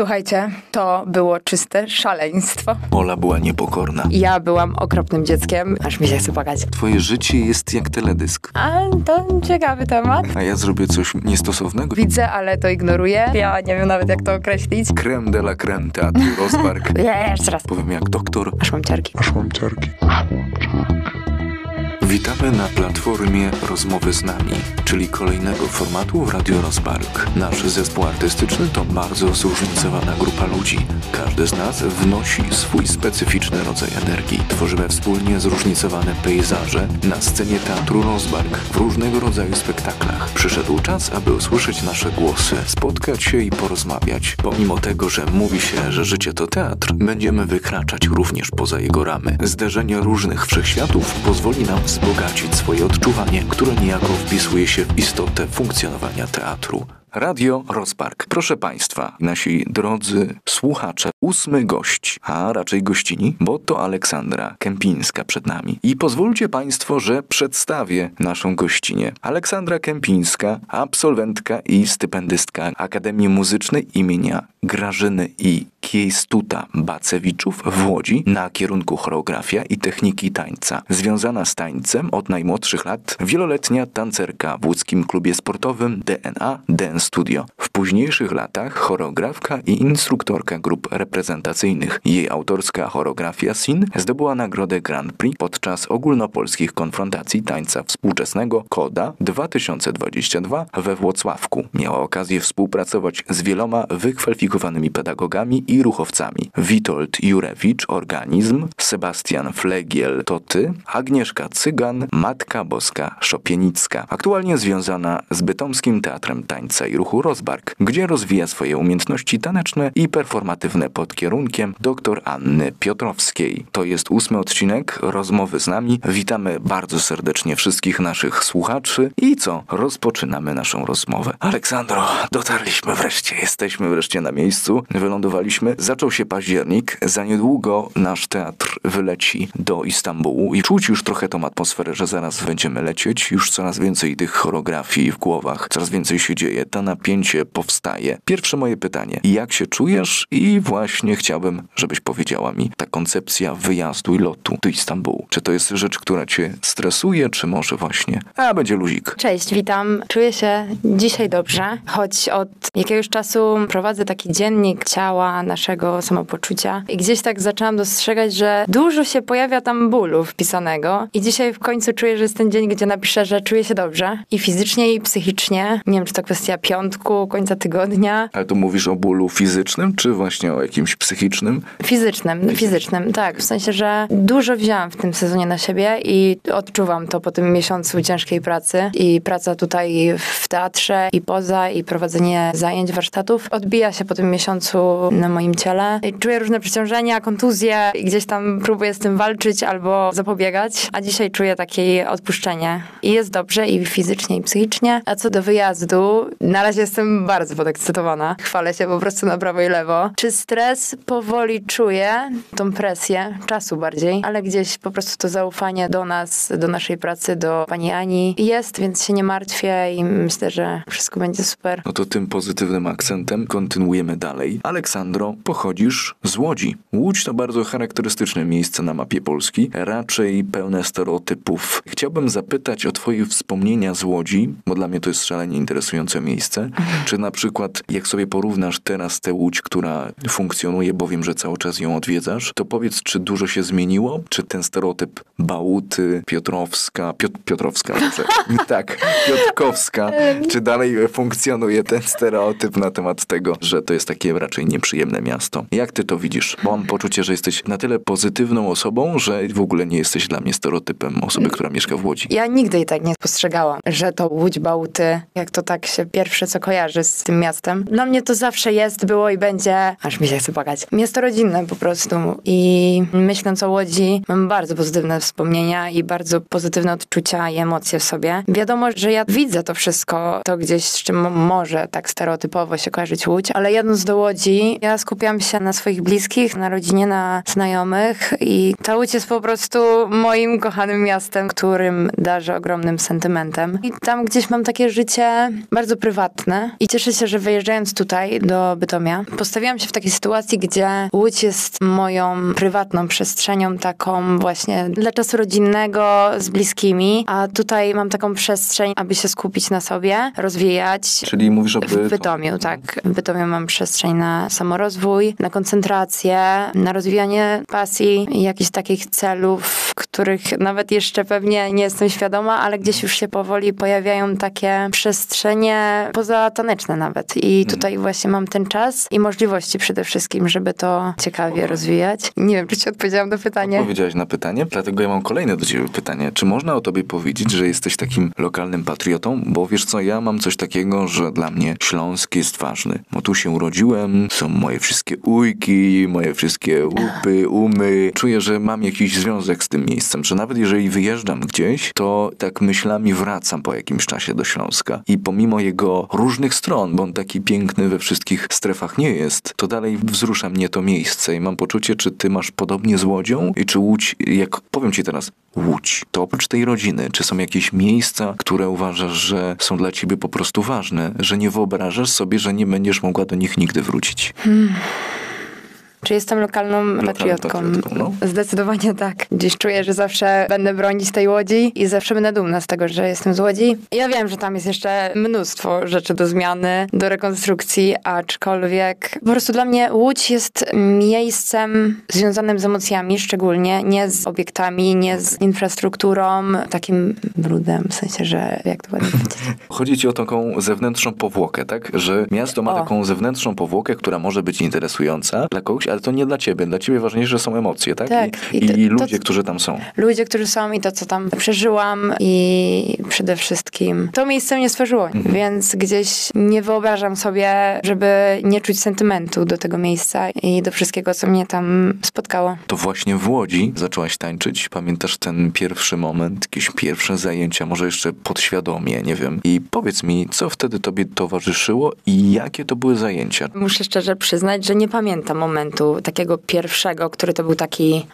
Słuchajcie, to było czyste szaleństwo. Ola była niepokorna. Ja byłam okropnym dzieckiem, aż mi się chce płakać. Twoje życie jest jak teledysk. A to ciekawy temat. A ja zrobię coś niestosownego. Widzę, ale to ignoruję. Ja nie wiem nawet jak to określić. Creme de la creme teatru Rozbark. Jeszcze raz. Powiem jak doktor. Aż mam ciarki. Aż mam ciarki. Witamy na platformie Rozmowy z nami, czyli kolejnego formatu Radio Rozbark. Nasz zespół artystyczny to bardzo zróżnicowana grupa ludzi. Każdy z nas wnosi swój specyficzny rodzaj energii. Tworzymy wspólnie zróżnicowane pejzaże na scenie Teatru Rozbark w różnego rodzaju spektaklach. Przyszedł czas, aby usłyszeć nasze głosy, spotkać się i porozmawiać. Pomimo tego, że mówi się, że życie to teatr, będziemy wykraczać również poza jego ramy. Zderzenie różnych wszechświatów pozwoli nam wzbogacić swoje odczuwanie, które niejako wpisuje się w istotę funkcjonowania teatru. Radio Rozpark. Proszę Państwa, nasi drodzy słuchacze, ósmy gość, a raczej gościni, bo to Aleksandra Kępińska przed nami. I pozwólcie Państwo, że przedstawię naszą gościnię. Aleksandra Kępińska, absolwentka i stypendystka Akademii Muzycznej imienia Grażyny i Kiejstuta Bacewiczów w Łodzi na kierunku choreografia i techniki tańca. Związana z tańcem od najmłodszych lat, wieloletnia tancerka w łódzkim klubie sportowym DNA Dance Studio. W późniejszych latach choreografka i instruktorka grup reprezentacyjnych. Jej autorska choreografia Sin zdobyła nagrodę Grand Prix podczas ogólnopolskich konfrontacji tańca współczesnego KODA 2022 we Włocławku. Miała okazję współpracować z wieloma wykwalifikowanymi pedagogami i ruchowcami. Witold Jurewicz, organizm, Sebastian Flegiel, Toty, Agnieszka Cygan, Matka Boska Szopienicka. Aktualnie związana z Bytomskim Teatrem Tańca i Ruchu Rozbark, gdzie rozwija swoje umiejętności taneczne i performatywne pod kierunkiem dr Anny Piotrowskiej. To jest ósmy odcinek rozmowy z nami. Witamy bardzo serdecznie wszystkich naszych słuchaczy i co? Rozpoczynamy naszą rozmowę. Aleksandro, dotarliśmy wreszcie, jesteśmy wreszcie na miejscu, wylądowaliśmy. Zaczął się październik, za niedługo nasz teatr wyleci do Istambułu i czuć już trochę tą atmosferę, że zaraz będziemy lecieć. Już coraz więcej tych choreografii w głowach, coraz więcej się dzieje, to napięcie powstaje. Pierwsze moje pytanie, jak się czujesz? I właśnie chciałbym, żebyś powiedziała mi ta koncepcja wyjazdu i lotu do Istambułu. Czy to jest rzecz, która cię stresuje, czy może właśnie, a będzie luzik? Cześć, witam. Czuję się dzisiaj dobrze, choć od jakiegoś czasu prowadzę taki dziennik ciała, naszego samopoczucia i gdzieś tak zaczęłam dostrzegać, że dużo się pojawia tam bólu wpisanego i dzisiaj w końcu czuję, że jest ten dzień, gdzie napiszę, że czuję się dobrze i fizycznie i psychicznie. Nie wiem, czy to kwestia piątku, końca tygodnia. Ale tu mówisz o bólu fizycznym, czy właśnie o jakimś psychicznym? Fizycznym, fizycznym, tak. W sensie, że dużo wzięłam w tym sezonie na siebie i odczuwam to po tym miesiącu ciężkiej pracy i praca tutaj w teatrze i poza i prowadzenie zajęć, warsztatów odbija się po tym miesiącu na moim ciele. Czuję różne przeciążenia, kontuzje i gdzieś tam próbuję z tym walczyć albo zapobiegać, a dzisiaj czuję takie odpuszczenie. I jest dobrze i fizycznie i psychicznie. A co do wyjazdu, na razie jestem bardzo podekscytowana. Chwalę się po prostu na prawo i lewo. Czy stres powoli czuję, tą presję, czasu bardziej, ale gdzieś po prostu to zaufanie do nas, do naszej pracy, do pani Ani jest, więc się nie martwię i myślę, że wszystko będzie super. No to tym pozytywnym akcentem kontynuujemy dalej. Aleksandro, pochodzisz z Łodzi. Łódź to bardzo charakterystyczne miejsce na mapie Polski, raczej pełne stereotypów. Chciałbym zapytać o twoje wspomnienia z Łodzi, bo dla mnie to jest szalenie interesujące miejsce. Czy na przykład, jak sobie porównasz teraz tę Łódź, która funkcjonuje, bo wiem, że cały czas ją odwiedzasz, to powiedz, czy dużo się zmieniło? Czy ten stereotyp Bałuty, Piotrowska, Piot Piotrowska, dobrze. tak, Piotrkowska, czy dalej funkcjonuje ten stereotyp na temat tego, że to jest takie raczej nieprzyjemne miasto? Jak ty to widzisz? Bo mam poczucie, że jesteś na tyle pozytywną osobą, że w ogóle nie jesteś dla mnie stereotypem osoby, która mieszka w Łodzi. Ja nigdy i tak nie postrzegałam, że to Łódź, Bałty, jak to tak się pierwsze co kojarzy z tym miastem. Dla mnie to zawsze jest, było i będzie, aż mi się chce płakać. Miasto rodzinne po prostu i myśląc o Łodzi mam bardzo pozytywne wspomnienia i bardzo pozytywne odczucia i emocje w sobie. Wiadomo, że ja widzę to wszystko, to gdzieś z czym może tak stereotypowo się kojarzyć Łódź, ale jadąc do Łodzi, ja skupiam się na swoich bliskich, na rodzinie, na znajomych i ta Łódź jest po prostu moim kochanym miastem, którym darzę ogromnym sentymentem. I tam gdzieś mam takie życie bardzo prywatne i cieszę się, że wyjeżdżając tutaj do Bytomia, postawiłam się w takiej sytuacji, gdzie Łódź jest moją prywatną przestrzenią, taką właśnie dla czasu rodzinnego, z bliskimi, a tutaj mam taką przestrzeń, aby się skupić na sobie, rozwijać. Czyli mówisz o W Bytomiu, tak. W Bytomiu mam przestrzeń na samorozwój, na koncentrację, na rozwijanie pasji i jakichś takich celów, których nawet jeszcze pewnie nie jestem świadoma, ale gdzieś już się powoli pojawiają takie przestrzenie pozataneczne nawet. I tutaj właśnie mam ten czas i możliwości przede wszystkim, żeby to ciekawie rozwijać. Nie wiem, czy ci odpowiedziałam na pytanie. Odpowiedziałaś na pytanie, dlatego ja mam kolejne do ciebie pytanie. Czy można o tobie powiedzieć, że jesteś takim lokalnym patriotą? Bo wiesz co, ja mam coś takiego, że dla mnie Śląsk jest ważny. Bo tu się urodziłem, są moje wszystkie ujki, moje wszystkie łupy, umy. Czuję, że mam jakiś związek z tym miejscem, że nawet jeżeli wyjeżdżam gdzieś, to tak myślami wracam po jakimś czasie do Śląska. I pomimo jego różnych stron, bo on taki piękny we wszystkich strefach nie jest, to dalej wzrusza mnie to miejsce i mam poczucie, czy ty masz podobnie z Łodzią i czy Łódź, jak powiem ci teraz, Łódź, to oprócz tej rodziny, czy są jakieś miejsca, które uważasz, że są dla ciebie po prostu ważne, że nie wyobrażasz sobie, że nie będziesz mogła do nich nigdy wrócić? Czy jestem lokalną patriotką? patriotką, no. Zdecydowanie tak. Gdzieś czuję, że zawsze będę bronić tej łodzi i zawsze będę dumna z tego, że jestem z łodzi. Ja wiem, że tam jest jeszcze mnóstwo rzeczy do zmiany, do rekonstrukcji, aczkolwiek po prostu dla mnie Łódź jest miejscem związanym z emocjami, szczególnie nie z obiektami, nie z infrastrukturą, takim brudem, w sensie, że jak to ładnie powiedzieć. Chodzi ci o taką zewnętrzną powłokę, tak? Że miasto ma O. taką zewnętrzną powłokę, która może być interesująca dla kogoś, ale to nie dla ciebie. Dla ciebie ważniejsze są emocje, tak? Tak. I, I to- i to- ludzie, którzy tam są. ludzie, którzy są i to, co tam przeżyłam i przede wszystkim to miejsce mnie stworzyło, więc gdzieś nie wyobrażam sobie, żeby nie czuć sentymentu do tego miejsca i do wszystkiego, co mnie tam spotkało. To właśnie w Łodzi zaczęłaś tańczyć. Pamiętasz ten pierwszy moment, jakieś pierwsze zajęcia, może jeszcze podświadomie, nie wiem. I powiedz mi, co wtedy tobie towarzyszyło i jakie to były zajęcia? Muszę szczerze przyznać, że nie pamiętam momentu takiego pierwszego, który to był taki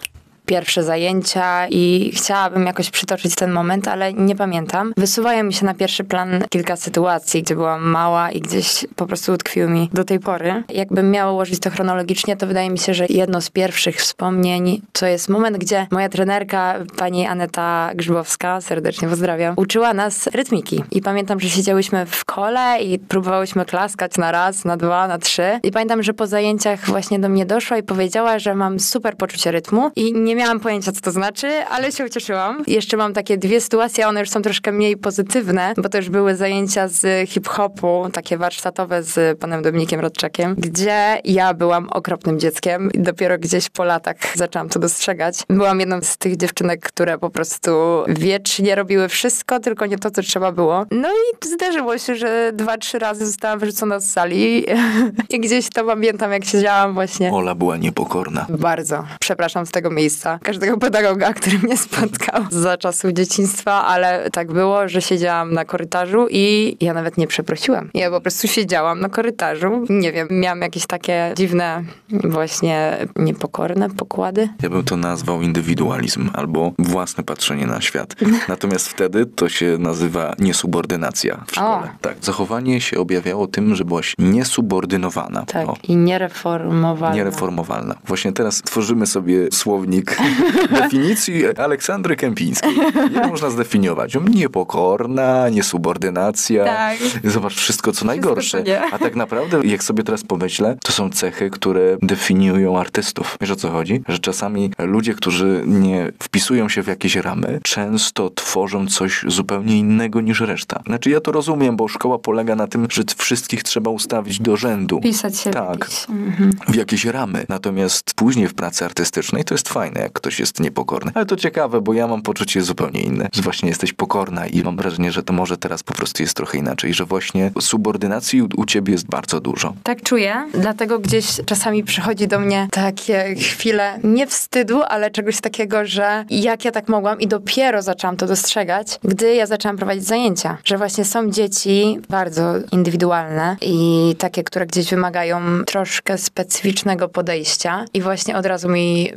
pierwsze zajęcia i chciałabym jakoś przytoczyć ten moment, ale nie pamiętam. Wysuwają mi się na pierwszy plan kilka sytuacji, gdzie byłam mała i gdzieś po prostu utkwiły mi do tej pory. Jakbym miała ułożyć to chronologicznie, to wydaje mi się, że jedno z pierwszych wspomnień to jest moment, gdzie moja trenerka, pani Aneta Grzybowska, serdecznie pozdrawiam, uczyła nas rytmiki. I pamiętam, że siedziałyśmy w kole i próbowałyśmy klaskać na raz, na dwa, na trzy. I pamiętam, że po zajęciach właśnie do mnie doszła i powiedziała, że mam super poczucie rytmu i nie miałam pojęcia, co to znaczy, ale się ucieszyłam. Jeszcze mam takie dwie sytuacje, one już są troszkę mniej pozytywne, bo to już były zajęcia z hip-hopu, takie warsztatowe z panem Dominikiem Rodczakiem, gdzie ja byłam okropnym dzieckiem i dopiero gdzieś po latach zaczęłam to dostrzegać. Byłam jedną z tych dziewczynek, które po prostu wiecznie robiły wszystko, tylko nie to, co trzeba było. No i zdarzyło się, że dwa, trzy razy zostałam wyrzucona z sali i gdzieś to pamiętam, jak siedziałam właśnie. Ola była niepokorna. Bardzo. Przepraszam z tego miejsca. Każdego pedagoga, który mnie spotkał za czasów dzieciństwa, ale tak było, że siedziałam na korytarzu i ja nawet nie przeprosiłam. Ja po prostu siedziałam na korytarzu. Nie wiem, miałam jakieś takie dziwne, właśnie niepokorne pokłady. Ja bym to nazwał indywidualizm albo własne patrzenie na świat. Natomiast wtedy to się nazywa niesubordynacja w szkole. O. Tak. Zachowanie się objawiało tym, że byłaś niesubordynowana. Tak. O. I niereformowalne. Niereformowalna. Właśnie teraz tworzymy sobie słownik definicji Aleksandry Kępińskiej. Jak można zdefiniować? Niepokorna, niesubordynacja. Tak. Zobacz wszystko, co najgorsze. nie. A tak naprawdę, jak sobie teraz pomyślę, to są cechy, które definiują artystów. Wiesz o co chodzi? Że czasami ludzie, którzy nie wpisują się w jakieś ramy, często tworzą coś zupełnie innego niż reszta. Znaczy ja to rozumiem, bo szkoła polega na tym, że wszystkich trzeba ustawić do rzędu Pisać się Tak. w jakieś... Mhm. w jakieś ramy. Natomiast później w pracy artystycznej to jest fajne. Jak ktoś jest niepokorny. Ale to ciekawe, bo ja mam poczucie zupełnie inne, że właśnie jesteś pokorna i mam wrażenie, że to może teraz po prostu jest trochę inaczej, że właśnie subordynacji u, u ciebie jest bardzo dużo. Tak czuję, dlatego gdzieś czasami przychodzi do mnie takie chwile nie wstydu, ale czegoś takiego, że jak ja tak mogłam i dopiero zaczęłam to dostrzegać, gdy ja zaczęłam prowadzić zajęcia, że właśnie są dzieci bardzo indywidualne i takie, które gdzieś wymagają troszkę specyficznego podejścia i właśnie od razu mi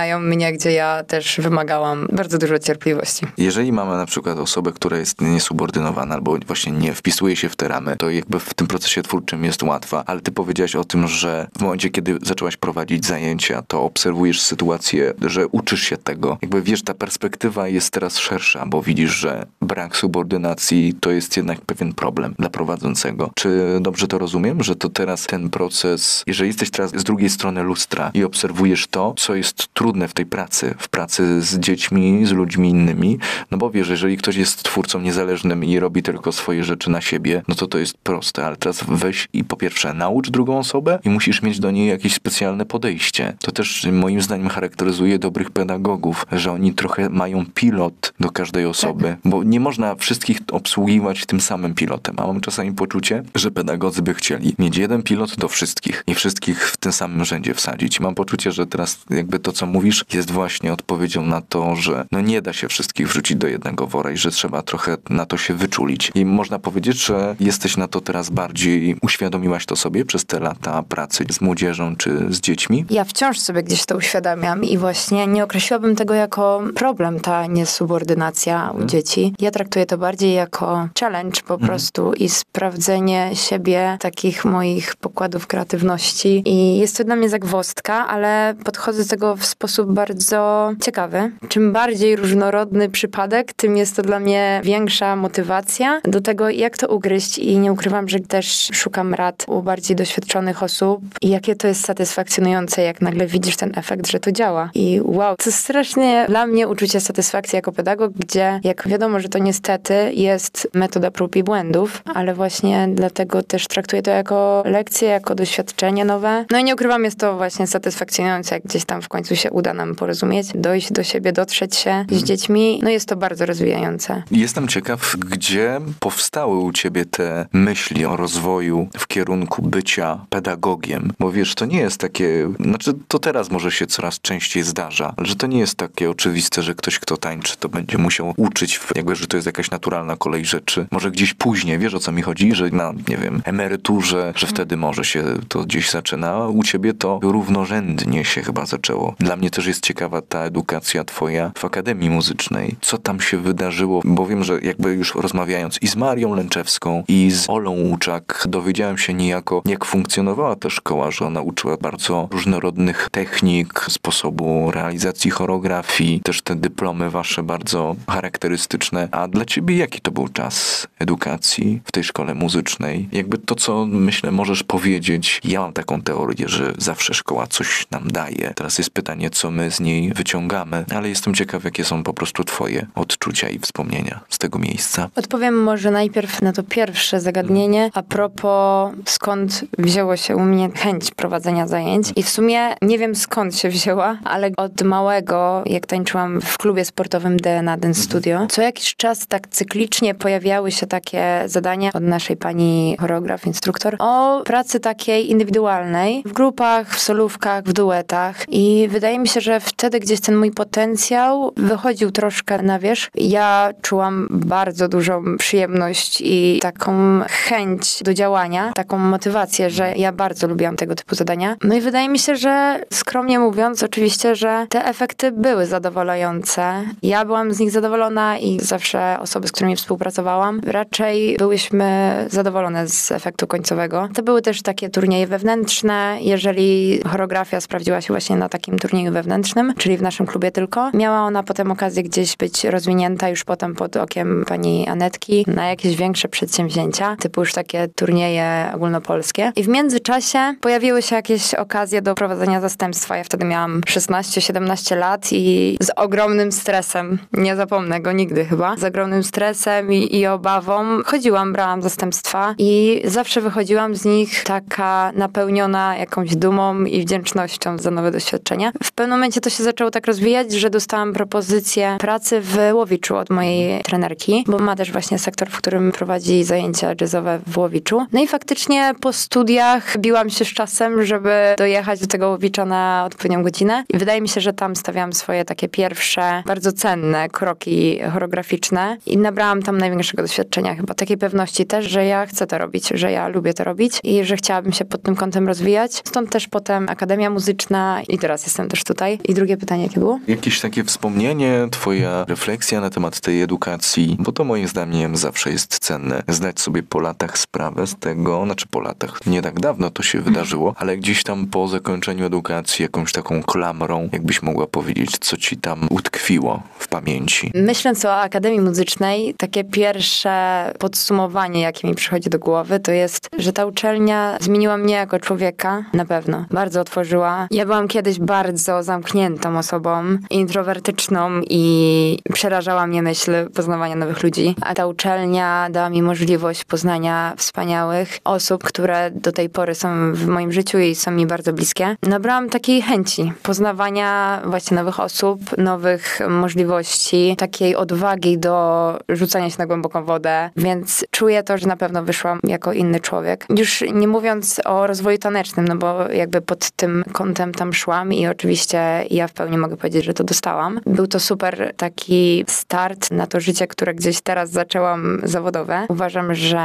przypominają mnie, gdzie ja też wymagałam bardzo dużo cierpliwości. Jeżeli mamy na przykład osobę, która jest niesubordynowana albo właśnie nie wpisuje się w te ramy, to jakby w tym procesie twórczym jest łatwa, ale ty powiedziałaś o tym, że w momencie, kiedy zaczęłaś prowadzić zajęcia, to obserwujesz sytuację, że uczysz się tego. Jakby wiesz, ta perspektywa jest teraz szersza, bo widzisz, że brak subordynacji to jest jednak pewien problem dla prowadzącego. Czy dobrze to rozumiem, że to teraz ten proces, jeżeli jesteś teraz z drugiej strony lustra i obserwujesz to, co jest trudne w tej pracy, w pracy z dziećmi, z ludźmi innymi, no bo wiesz, jeżeli ktoś jest twórcą niezależnym i robi tylko swoje rzeczy na siebie, no to to jest proste, ale teraz weź i po pierwsze naucz drugą osobę i musisz mieć do niej jakieś specjalne podejście. To też moim zdaniem charakteryzuje dobrych pedagogów, że oni trochę mają pilot do każdej osoby, tak. bo nie można wszystkich obsługiwać tym samym pilotem, a mam czasami poczucie, że pedagodzy by chcieli mieć jeden pilot do wszystkich i wszystkich w tym samym rzędzie wsadzić. Mam poczucie, że teraz jakby to, co mówisz, jest właśnie odpowiedzią na to, że no nie da się wszystkich wrzucić do jednego wora i że trzeba trochę na to się wyczulić. I można powiedzieć, że jesteś na to teraz bardziej, uświadomiłaś to sobie przez te lata pracy z młodzieżą czy z dziećmi? Ja wciąż sobie gdzieś to uświadamiam i właśnie nie określiłabym tego jako problem, ta niesubordynacja u mhm. dzieci. Ja traktuję to bardziej jako challenge po mhm. prostu i sprawdzenie siebie, takich moich pokładów kreatywności. I jest to dla mnie zagwostka, ale podchodzę do tego w sposób bardzo ciekawy. Czym bardziej różnorodny przypadek, tym jest to dla mnie większa motywacja do tego, jak to ugryźć i nie ukrywam, że też szukam rad u bardziej doświadczonych osób i jakie to jest satysfakcjonujące, jak nagle widzisz ten efekt, że to działa. I wow, to strasznie dla mnie uczucie satysfakcji jako pedagog, gdzie jak wiadomo, że to niestety jest metoda prób i błędów, ale właśnie dlatego też traktuję to jako lekcję, jako doświadczenie nowe. No i nie ukrywam, jest to właśnie satysfakcjonujące, jak gdzieś tam w końcu się uda nam porozumieć, dojść do siebie, dotrzeć się z mhm. dziećmi. No jest to bardzo rozwijające. Jestem ciekaw, gdzie powstały u ciebie te myśli o rozwoju w kierunku bycia pedagogiem, bo wiesz, to nie jest takie, znaczy to teraz może się coraz częściej zdarza, ale że to nie jest takie oczywiste, że ktoś, kto tańczy, to będzie musiał uczyć, jakby, że to jest jakaś naturalna kolej rzeczy. Może gdzieś później, wiesz o co mi chodzi, że na, nie wiem, emeryturze, że wtedy może się to gdzieś zaczyna. U ciebie to równorzędnie się chyba zaczęło. Dla mnie też jest ciekawa ta edukacja twoja w Akademii Muzycznej. Co tam się wydarzyło? Bo wiem, że jakby już rozmawiając i z Marią Lęczewską, i z Olą Łuczak, dowiedziałem się niejako, jak funkcjonowała ta szkoła, że ona uczyła bardzo różnorodnych technik, sposobu realizacji choreografii, też te dyplomy wasze bardzo charakterystyczne. A dla ciebie jaki to był czas edukacji w tej szkole muzycznej? Jakby to, co myślę, możesz powiedzieć, ja mam taką teorię, że zawsze szkoła coś nam daje. Teraz jest pytanie, co my z niej wyciągamy, ale jestem ciekaw, jakie są po prostu twoje odczucia i wspomnienia z tego miejsca. Odpowiem może najpierw na to pierwsze zagadnienie, a propos skąd wzięło się u mnie chęć prowadzenia zajęć. I w sumie nie wiem skąd się wzięła, ale od małego, jak tańczyłam w klubie sportowym DNA Dance mhm. Studio, co jakiś czas tak cyklicznie pojawiały się takie zadania od naszej pani choreograf, instruktor o pracy takiej indywidualnej w grupach, w solówkach, w duetach. I wydaje mi się, że wtedy gdzieś ten mój potencjał wychodził troszkę na wierzch. Ja czułam bardzo dużą przyjemność i taką chęć do działania, taką motywację, że ja bardzo lubiłam tego typu zadania. No i wydaje mi się, że skromnie mówiąc, oczywiście, że te efekty były zadowalające. Ja byłam z nich zadowolona i zawsze osoby, z którymi współpracowałam, raczej byłyśmy zadowolone z efektu końcowego. To były też takie turnieje wewnętrzne. Jeżeli choreografia sprawdziła się właśnie na takim turnieju wewnętrznym, czyli w naszym klubie tylko, miała ona potem okazję gdzieś być rozwinięta już potem pod okiem pani Anetki na jakieś większe przedsięwzięcia, typu już takie turnieje ogólnopolskie. I w międzyczasie pojawiły się jakieś okazje do prowadzenia zastępstwa. Ja wtedy miałam 16-17 lat i z ogromnym stresem, nie zapomnę go nigdy chyba, z ogromnym stresem i, i obawą chodziłam, brałam zastępstwa i zawsze wychodziłam z nich taka napełniona jakąś dumą i wdzięcznością za nowe doświadczenia. W pewnym momencie to się zaczęło tak rozwijać, że dostałam propozycję pracy w Łowiczu od mojej trenerki, bo ma też właśnie sektor, w którym prowadzi zajęcia jazzowe w Łowiczu. No i faktycznie po studiach biłam się z czasem, żeby dojechać do tego Łowicza na odpowiednią godzinę i wydaje mi się, że tam stawiałam swoje takie pierwsze, bardzo cenne kroki choreograficzne i nabrałam tam największego doświadczenia chyba, takiej pewności też, że ja chcę to robić, że ja lubię to robić i że chciałabym się pod tym kątem rozwijać. Stąd też potem Akademia Muzyczna i teraz jestem też tutaj. I drugie pytanie jakie było? Jakieś takie wspomnienie, twoja refleksja na temat tej edukacji, bo to moim zdaniem zawsze jest cenne. Zdać sobie po latach sprawę z tego, znaczy po latach, nie tak dawno to się wydarzyło, ale gdzieś tam po zakończeniu edukacji jakąś taką klamrą, jakbyś mogła powiedzieć, co ci tam utkwiło w pamięci. Myśląc o Akademii Muzycznej, takie pierwsze podsumowanie, jakie mi przychodzi do głowy, to jest, że ta uczelnia zmieniła mnie jako człowieka, na pewno. Bardzo otworzyła. Ja byłam kiedyś bardzo zamkniętą osobą, introwertyczną i przerażała mnie myśl poznawania nowych ludzi. A ta uczelnia dała mi możliwość poznania wspaniałych osób, które do tej pory są w moim życiu i są mi bardzo bliskie. Nabrałam takiej chęci poznawania właśnie nowych osób, nowych możliwości, takiej odwagi do rzucania się na głęboką wodę, więc czuję to, że na pewno wyszłam jako inny człowiek. Już nie mówiąc o rozwoju tanecznym, no bo jakby pod tym kątem tam szłam i oczywiście ja w pełni mogę powiedzieć, że to dostałam. Był to super taki start na to życie, które gdzieś teraz zaczęłam zawodowe. Uważam, że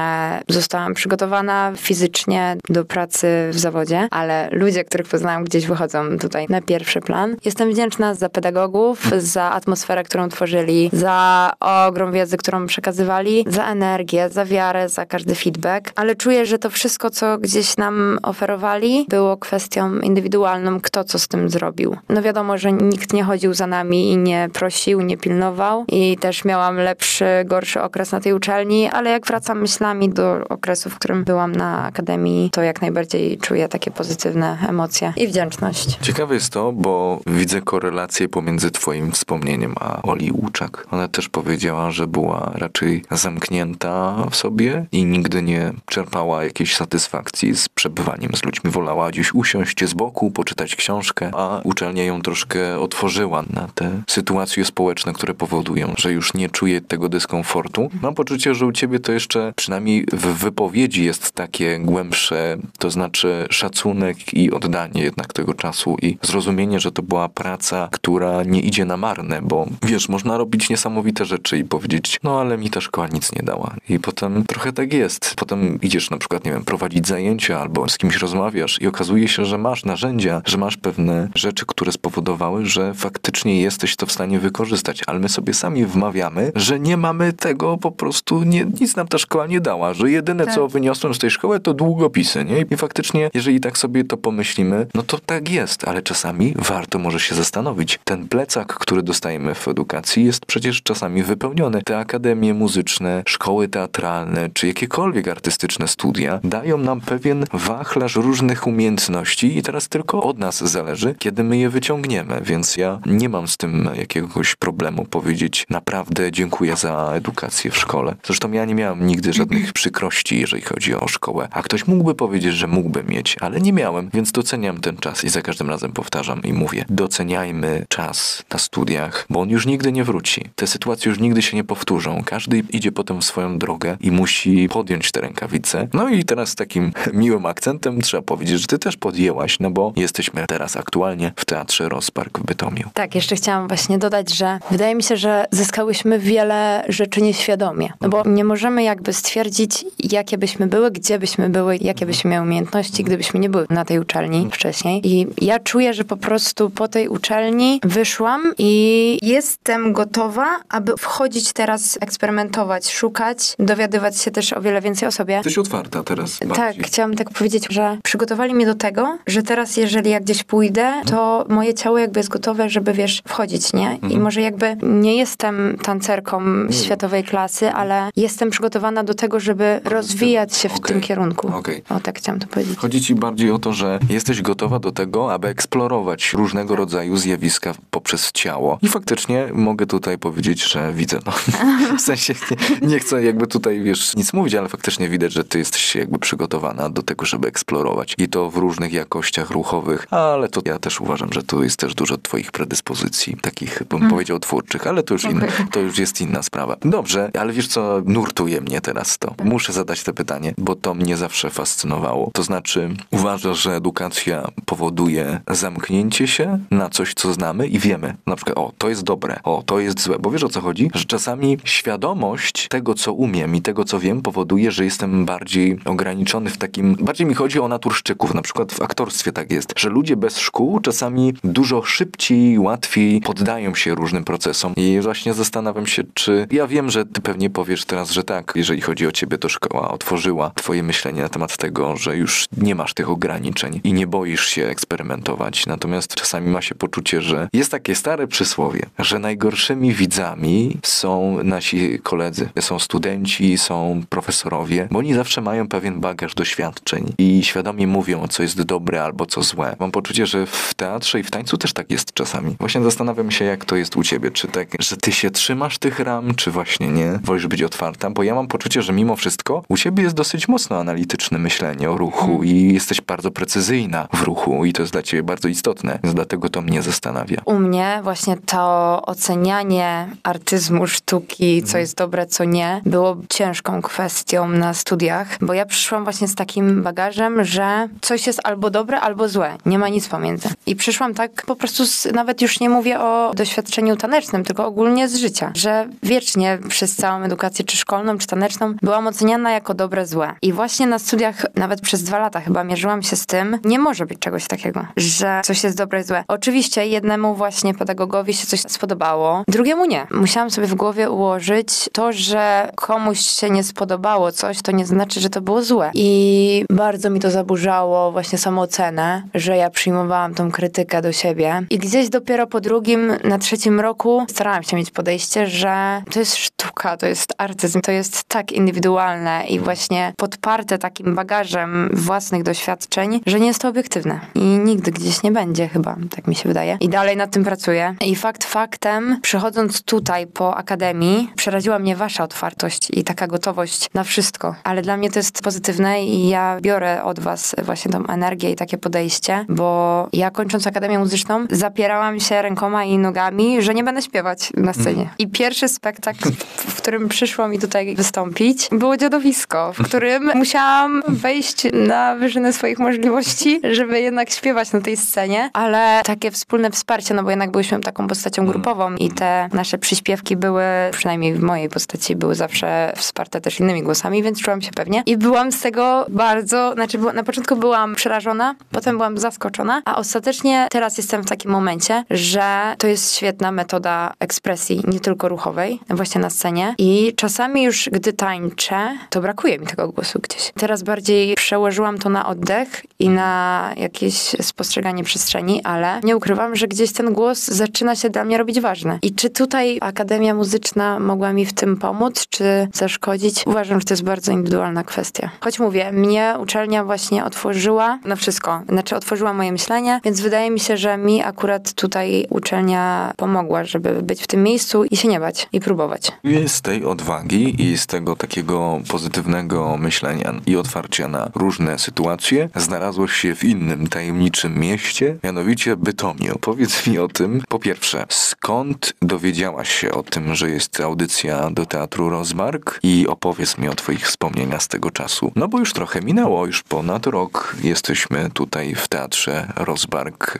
zostałam przygotowana fizycznie do pracy w zawodzie, ale ludzie, których poznałam gdzieś wychodzą tutaj na pierwszy plan. Jestem wdzięczna za pedagogów, za atmosferę, którą tworzyli, za ogrom wiedzy, którą przekazywali, za energię, za wiarę, za każdy feedback, ale czuję, że to wszystko, co gdzieś nam oferowali, było kwestią indywidualną, kto co z tym zrobił. No wiadomo, że nikt nie chodził za nami i nie prosił, nie pilnował i też miałam lepszy, gorszy okres na tej uczelni, ale jak wracam myślami do okresu, w którym byłam na akademii, to jak najbardziej czuję takie pozytywne emocje i wdzięczność. Ciekawe jest to, bo widzę korelację pomiędzy twoim wspomnieniem a Oli Łuczak. Ona też powiedziała, że była raczej zamknięta w sobie i nigdy nie czerpała jakiejś satysfakcji z przebywaniem z ludźmi. Wolała gdzieś usiąść z boku, poczytać książkę, a uczelnia ją troszkę otworzyła na te sytuacje społeczne, które powodują, że już nie czuje tego dyskomfortu. Mam poczucie, że u ciebie to jeszcze przynajmniej w wypowiedzi jest takie głębsze, to znaczy szacunek i oddanie jednak tego czasu i zrozumienie, że to była praca, która nie idzie na marne, bo wiesz, można robić niesamowite rzeczy i powiedzieć, no ale mi ta szkoła nic nie dała. I potem trochę tak jest. Potem idziesz na przykład, nie wiem, prowadzić zajęcia albo z kimś rozmawiasz i okazuje się, że masz narzędzia, że masz pewne rzeczy, które spowodowały, że faktycznie jesteś to w stanie wykorzystać, ale my sobie sami wmawiamy, że nie mamy tego po prostu, nie, nic nam ta szkoła nie dała, że jedyne Tak. co wyniosłem z tej szkoły to długopisy, nie? I faktycznie, jeżeli tak sobie to pomyślimy, no to tak jest, ale czasami warto może się zastanowić. Ten plecak, który dostajemy w edukacji jest przecież czasami wypełniony. Te akademie muzyczne, szkoły teatralne, czy jakiekolwiek artystyczne studia dają nam pewien wachlarz różnych umiejętności i teraz tylko od nas zależy, kiedy my je wyciągniemy, więc ja nie mam z tym jakiegoś problemu powiedzieć naprawdę dziękuję za edukację w szkole. Zresztą ja nie miałem nigdy żadnych przykrości, jeżeli chodzi o szkołę, a ktoś mógłby powiedzieć, że mógłby mieć, ale nie miałem, więc doceniam ten czas i za każdym razem powtarzam i mówię, doceniajmy czas na studiach, bo on już nigdy nie wróci. Te sytuacje już nigdy się nie powtórzą. Każdy idzie potem w swoją drogę i musi podjąć te rękawice. No i teraz z takim miłym akcentem trzeba powiedzieć, że ty też podjęłaś, no bo jesteśmy teraz aktualnie w Teatrze Rozpark w Bytomiu. Tak, jeszcze chciałam właśnie dodać, że wydaje mi się, że zyskałyśmy wiele rzeczy nieświadomie. No bo nie możemy jakby stwierdzić, jakie byśmy były, gdzie byśmy były, jakie byśmy miały umiejętności, gdybyśmy nie były na tej uczelni wcześniej. I ja czuję, że po prostu po tej uczelni wyszłam i jestem gotowa, aby wchodzić teraz, eksperymentować, szukać, dowiadywać się też o wiele więcej o sobie. Jesteś otwarta teraz Tak, chciałam tak powiedzieć, że przygotowali mnie do tego, że teraz jeżeli ja gdzieś pójdę, to moje ciało jakby jest gotowe, żeby wiesz, wchodzić, nie? I może jakby nie jestem tancerką światowej klasy, ale jestem przygotowana do tego, żeby rozwijać się w tym kierunku. Okej. O, tak chciałam to powiedzieć. Chodzi ci bardziej o to, że jesteś gotowa do tego, aby eksplorować różnego rodzaju zjawiska poprzez ciało. I faktycznie mogę tutaj powiedzieć, że widzę. No. W sensie nie, nie chcę jakby tutaj, wiesz, nic mówić, ale faktycznie widać, że ty jesteś jakby przygotowana do tego, żeby eksplorować. I to w różnych jakościach ruchowych, ale to ja też uważam, uważam, że tu jest też dużo twoich predyspozycji, takich bym Mm. powiedział twórczych, ale to już, in, to już jest inna sprawa. Dobrze, ale wiesz co, nurtuje mnie teraz to. Muszę zadać to pytanie, bo to mnie zawsze fascynowało. To znaczy, uważasz, że edukacja powoduje zamknięcie się na coś, co znamy i wiemy. Na przykład, o, to jest dobre, o, to jest złe. Bo wiesz o co chodzi? Że czasami świadomość tego, co umiem i tego, co wiem, powoduje, że jestem bardziej ograniczony w takim... Bardziej mi chodzi o naturszczyków. Na przykład w aktorstwie tak jest, że ludzie bez szkół czasami dużo szybciej, łatwiej poddają się różnym procesom. I właśnie zastanawiam się, czy... Ja wiem, że ty pewnie powiesz teraz, że tak, jeżeli chodzi o ciebie, to szkoła otworzyła twoje myślenie na temat tego, że już nie masz tych ograniczeń i nie boisz się eksperymentować. Natomiast czasami ma się poczucie, że jest takie stare przysłowie, że najgorszymi widzami są nasi koledzy, są studenci, są profesorowie, bo oni zawsze mają pewien bagaż doświadczeń i świadomie mówią, co jest dobre albo co złe. Mam poczucie, że w teatrze i w tańcu też tak jest czasami. Właśnie zastanawiam się, jak to jest u ciebie. Czy tak, że ty się trzymasz tych ram, czy właśnie nie? Wolisz być otwarta? Bo ja mam poczucie, że mimo wszystko u ciebie jest dosyć mocno analityczne myślenie o ruchu i jesteś bardzo precyzyjna w ruchu i to jest dla ciebie bardzo istotne, więc dlatego to mnie zastanawia. U mnie właśnie to ocenianie artyzmu, sztuki, co jest dobre, co nie, było ciężką kwestią na studiach, bo ja przyszłam właśnie z takim bagażem, że coś jest albo dobre, albo złe. Nie ma nic pomiędzy. I przyszłam tak po prostu, z, nawet już nie mówię o doświadczeniu tanecznym, tylko ogólnie z życia, że wiecznie przez całą edukację, czy szkolną, czy taneczną, byłam oceniana jako dobre, złe. I właśnie na studiach, nawet przez dwa lata chyba mierzyłam się z tym, nie może być czegoś takiego, że coś jest dobre, złe. Oczywiście jednemu właśnie pedagogowi się coś spodobało, drugiemu nie. Musiałam sobie w głowie ułożyć to, że komuś się nie spodobało coś, to nie znaczy, że to było złe. I bardzo mi to zaburzało właśnie samoocenę, że ja przyjmowałam tą krytykę do siebie. I gdzieś dopiero po drugim, na trzecim roku starałam się mieć podejście, że to jest sztuka, to jest artyzm, to jest tak indywidualne i właśnie podparte takim bagażem własnych doświadczeń, że nie jest to obiektywne. I nigdy gdzieś nie będzie chyba, tak mi się wydaje. I dalej nad tym pracuję. I fakt faktem, przychodząc tutaj po akademii, przeraziła mnie wasza otwartość i taka gotowość na wszystko. Ale dla mnie to jest pozytywne i ja biorę od was właśnie tą energię i takie podejście, bo ja kończąc Akademię Muzyczną zapierałam się rękoma i nogami, że nie będę śpiewać na scenie. I pierwszy spektakl, w którym przyszło mi tutaj wystąpić, było dziodowisko, w którym musiałam wejść na wyżyny swoich możliwości, żeby jednak śpiewać na tej scenie, ale takie wspólne wsparcie, no bo jednak byliśmy taką postacią grupową i te nasze przyśpiewki były, przynajmniej w mojej postaci, były zawsze wsparte też innymi głosami, więc czułam się pewnie. I byłam z tego bardzo, znaczy na początku byłam przerażona, potem byłam zaskoczona, a ostatecznie teraz jestem w takim momencie, że to jest świetna metoda ekspresji, nie tylko ruchowej, właśnie na scenie. I czasami już, gdy tańczę, to brakuje mi tego głosu gdzieś. Teraz bardziej przełożyłam to na oddech i na jakieś spostrzeganie przestrzeni, ale nie ukrywam, że gdzieś ten głos zaczyna się dla mnie robić ważny. I czy tutaj Akademia Muzyczna mogła mi w tym pomóc, czy zaszkodzić? Uważam, że to jest bardzo indywidualna kwestia. Choć mówię, mnie uczelnia właśnie otworzyła na wszystko. Znaczy otworzyła moje myślenie, więc wydaje mi się, że mi akurat tutaj uczelnia pomogła, żeby być w tym miejscu i się nie bać i próbować. Z tej odwagi i z tego takiego pozytywnego myślenia i otwarcia na różne sytuacje znalazłeś się w innym tajemniczym mieście, mianowicie Bytomiu. Powiedz mi o tym, po pierwsze, skąd dowiedziałaś się o tym, że jest audycja do Teatru Rozmark i opowiedz mi o twoich wspomnieniach z tego czasu. No bo już trochę minęło, już ponad rok jesteśmy tutaj w Teatrze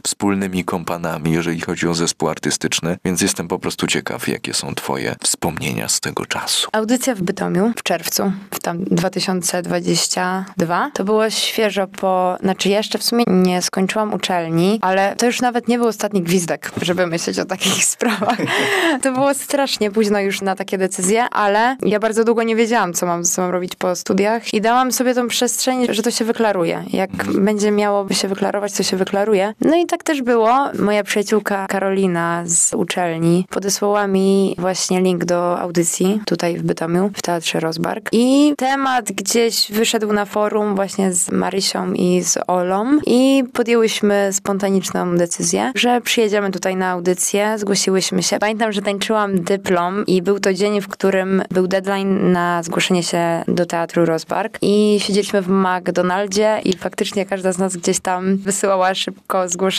Wspólnymi kompanami, jeżeli chodzi o zespół artystyczny, więc jestem po prostu ciekaw, jakie są twoje wspomnienia z tego czasu. Audycja w Bytomiu w czerwcu, w tam 2022. To było świeżo po, znaczy jeszcze w sumie nie skończyłam uczelni, ale to już nawet nie był ostatni gwizdek, żeby myśleć o takich sprawach. To było strasznie późno już na takie decyzje, ale ja bardzo długo nie wiedziałam, co mam, co mam robić po studiach i dałam sobie tą przestrzeń, że to się wyklaruje. Jak będzie miałoby się wyklarować, to się wyklaruje. No i tak też było. Moja przyjaciółka Karolina z uczelni podesłała mi właśnie link do audycji tutaj w Bytomiu, w Teatrze Rozbark. I temat gdzieś wyszedł na forum właśnie z Marysią i z Olą i podjęłyśmy spontaniczną decyzję, że przyjedziemy tutaj na audycję, zgłosiłyśmy się. Pamiętam, że tańczyłam dyplom i był to dzień, w którym był deadline na zgłoszenie się do Teatru Rozbark i siedzieliśmy w McDonaldzie i faktycznie każda z nas gdzieś tam wysyłała szybko zgłoszenie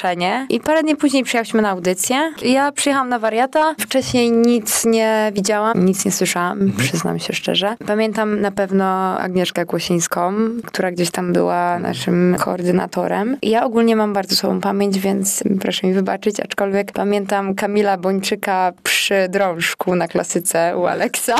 i parę dni później przyjechałyśmy na audycję. Ja przyjechałam na wariata, wcześniej nic nie widziałam, nic nie słyszałam, Mhm. przyznam się szczerze. Pamiętam na pewno Agnieszkę Kłosińską, która gdzieś tam była naszym koordynatorem. Ja ogólnie mam bardzo słabą pamięć, więc proszę mi wybaczyć, aczkolwiek pamiętam Kamila Bończyka przy drążku na klasyce u Aleksa.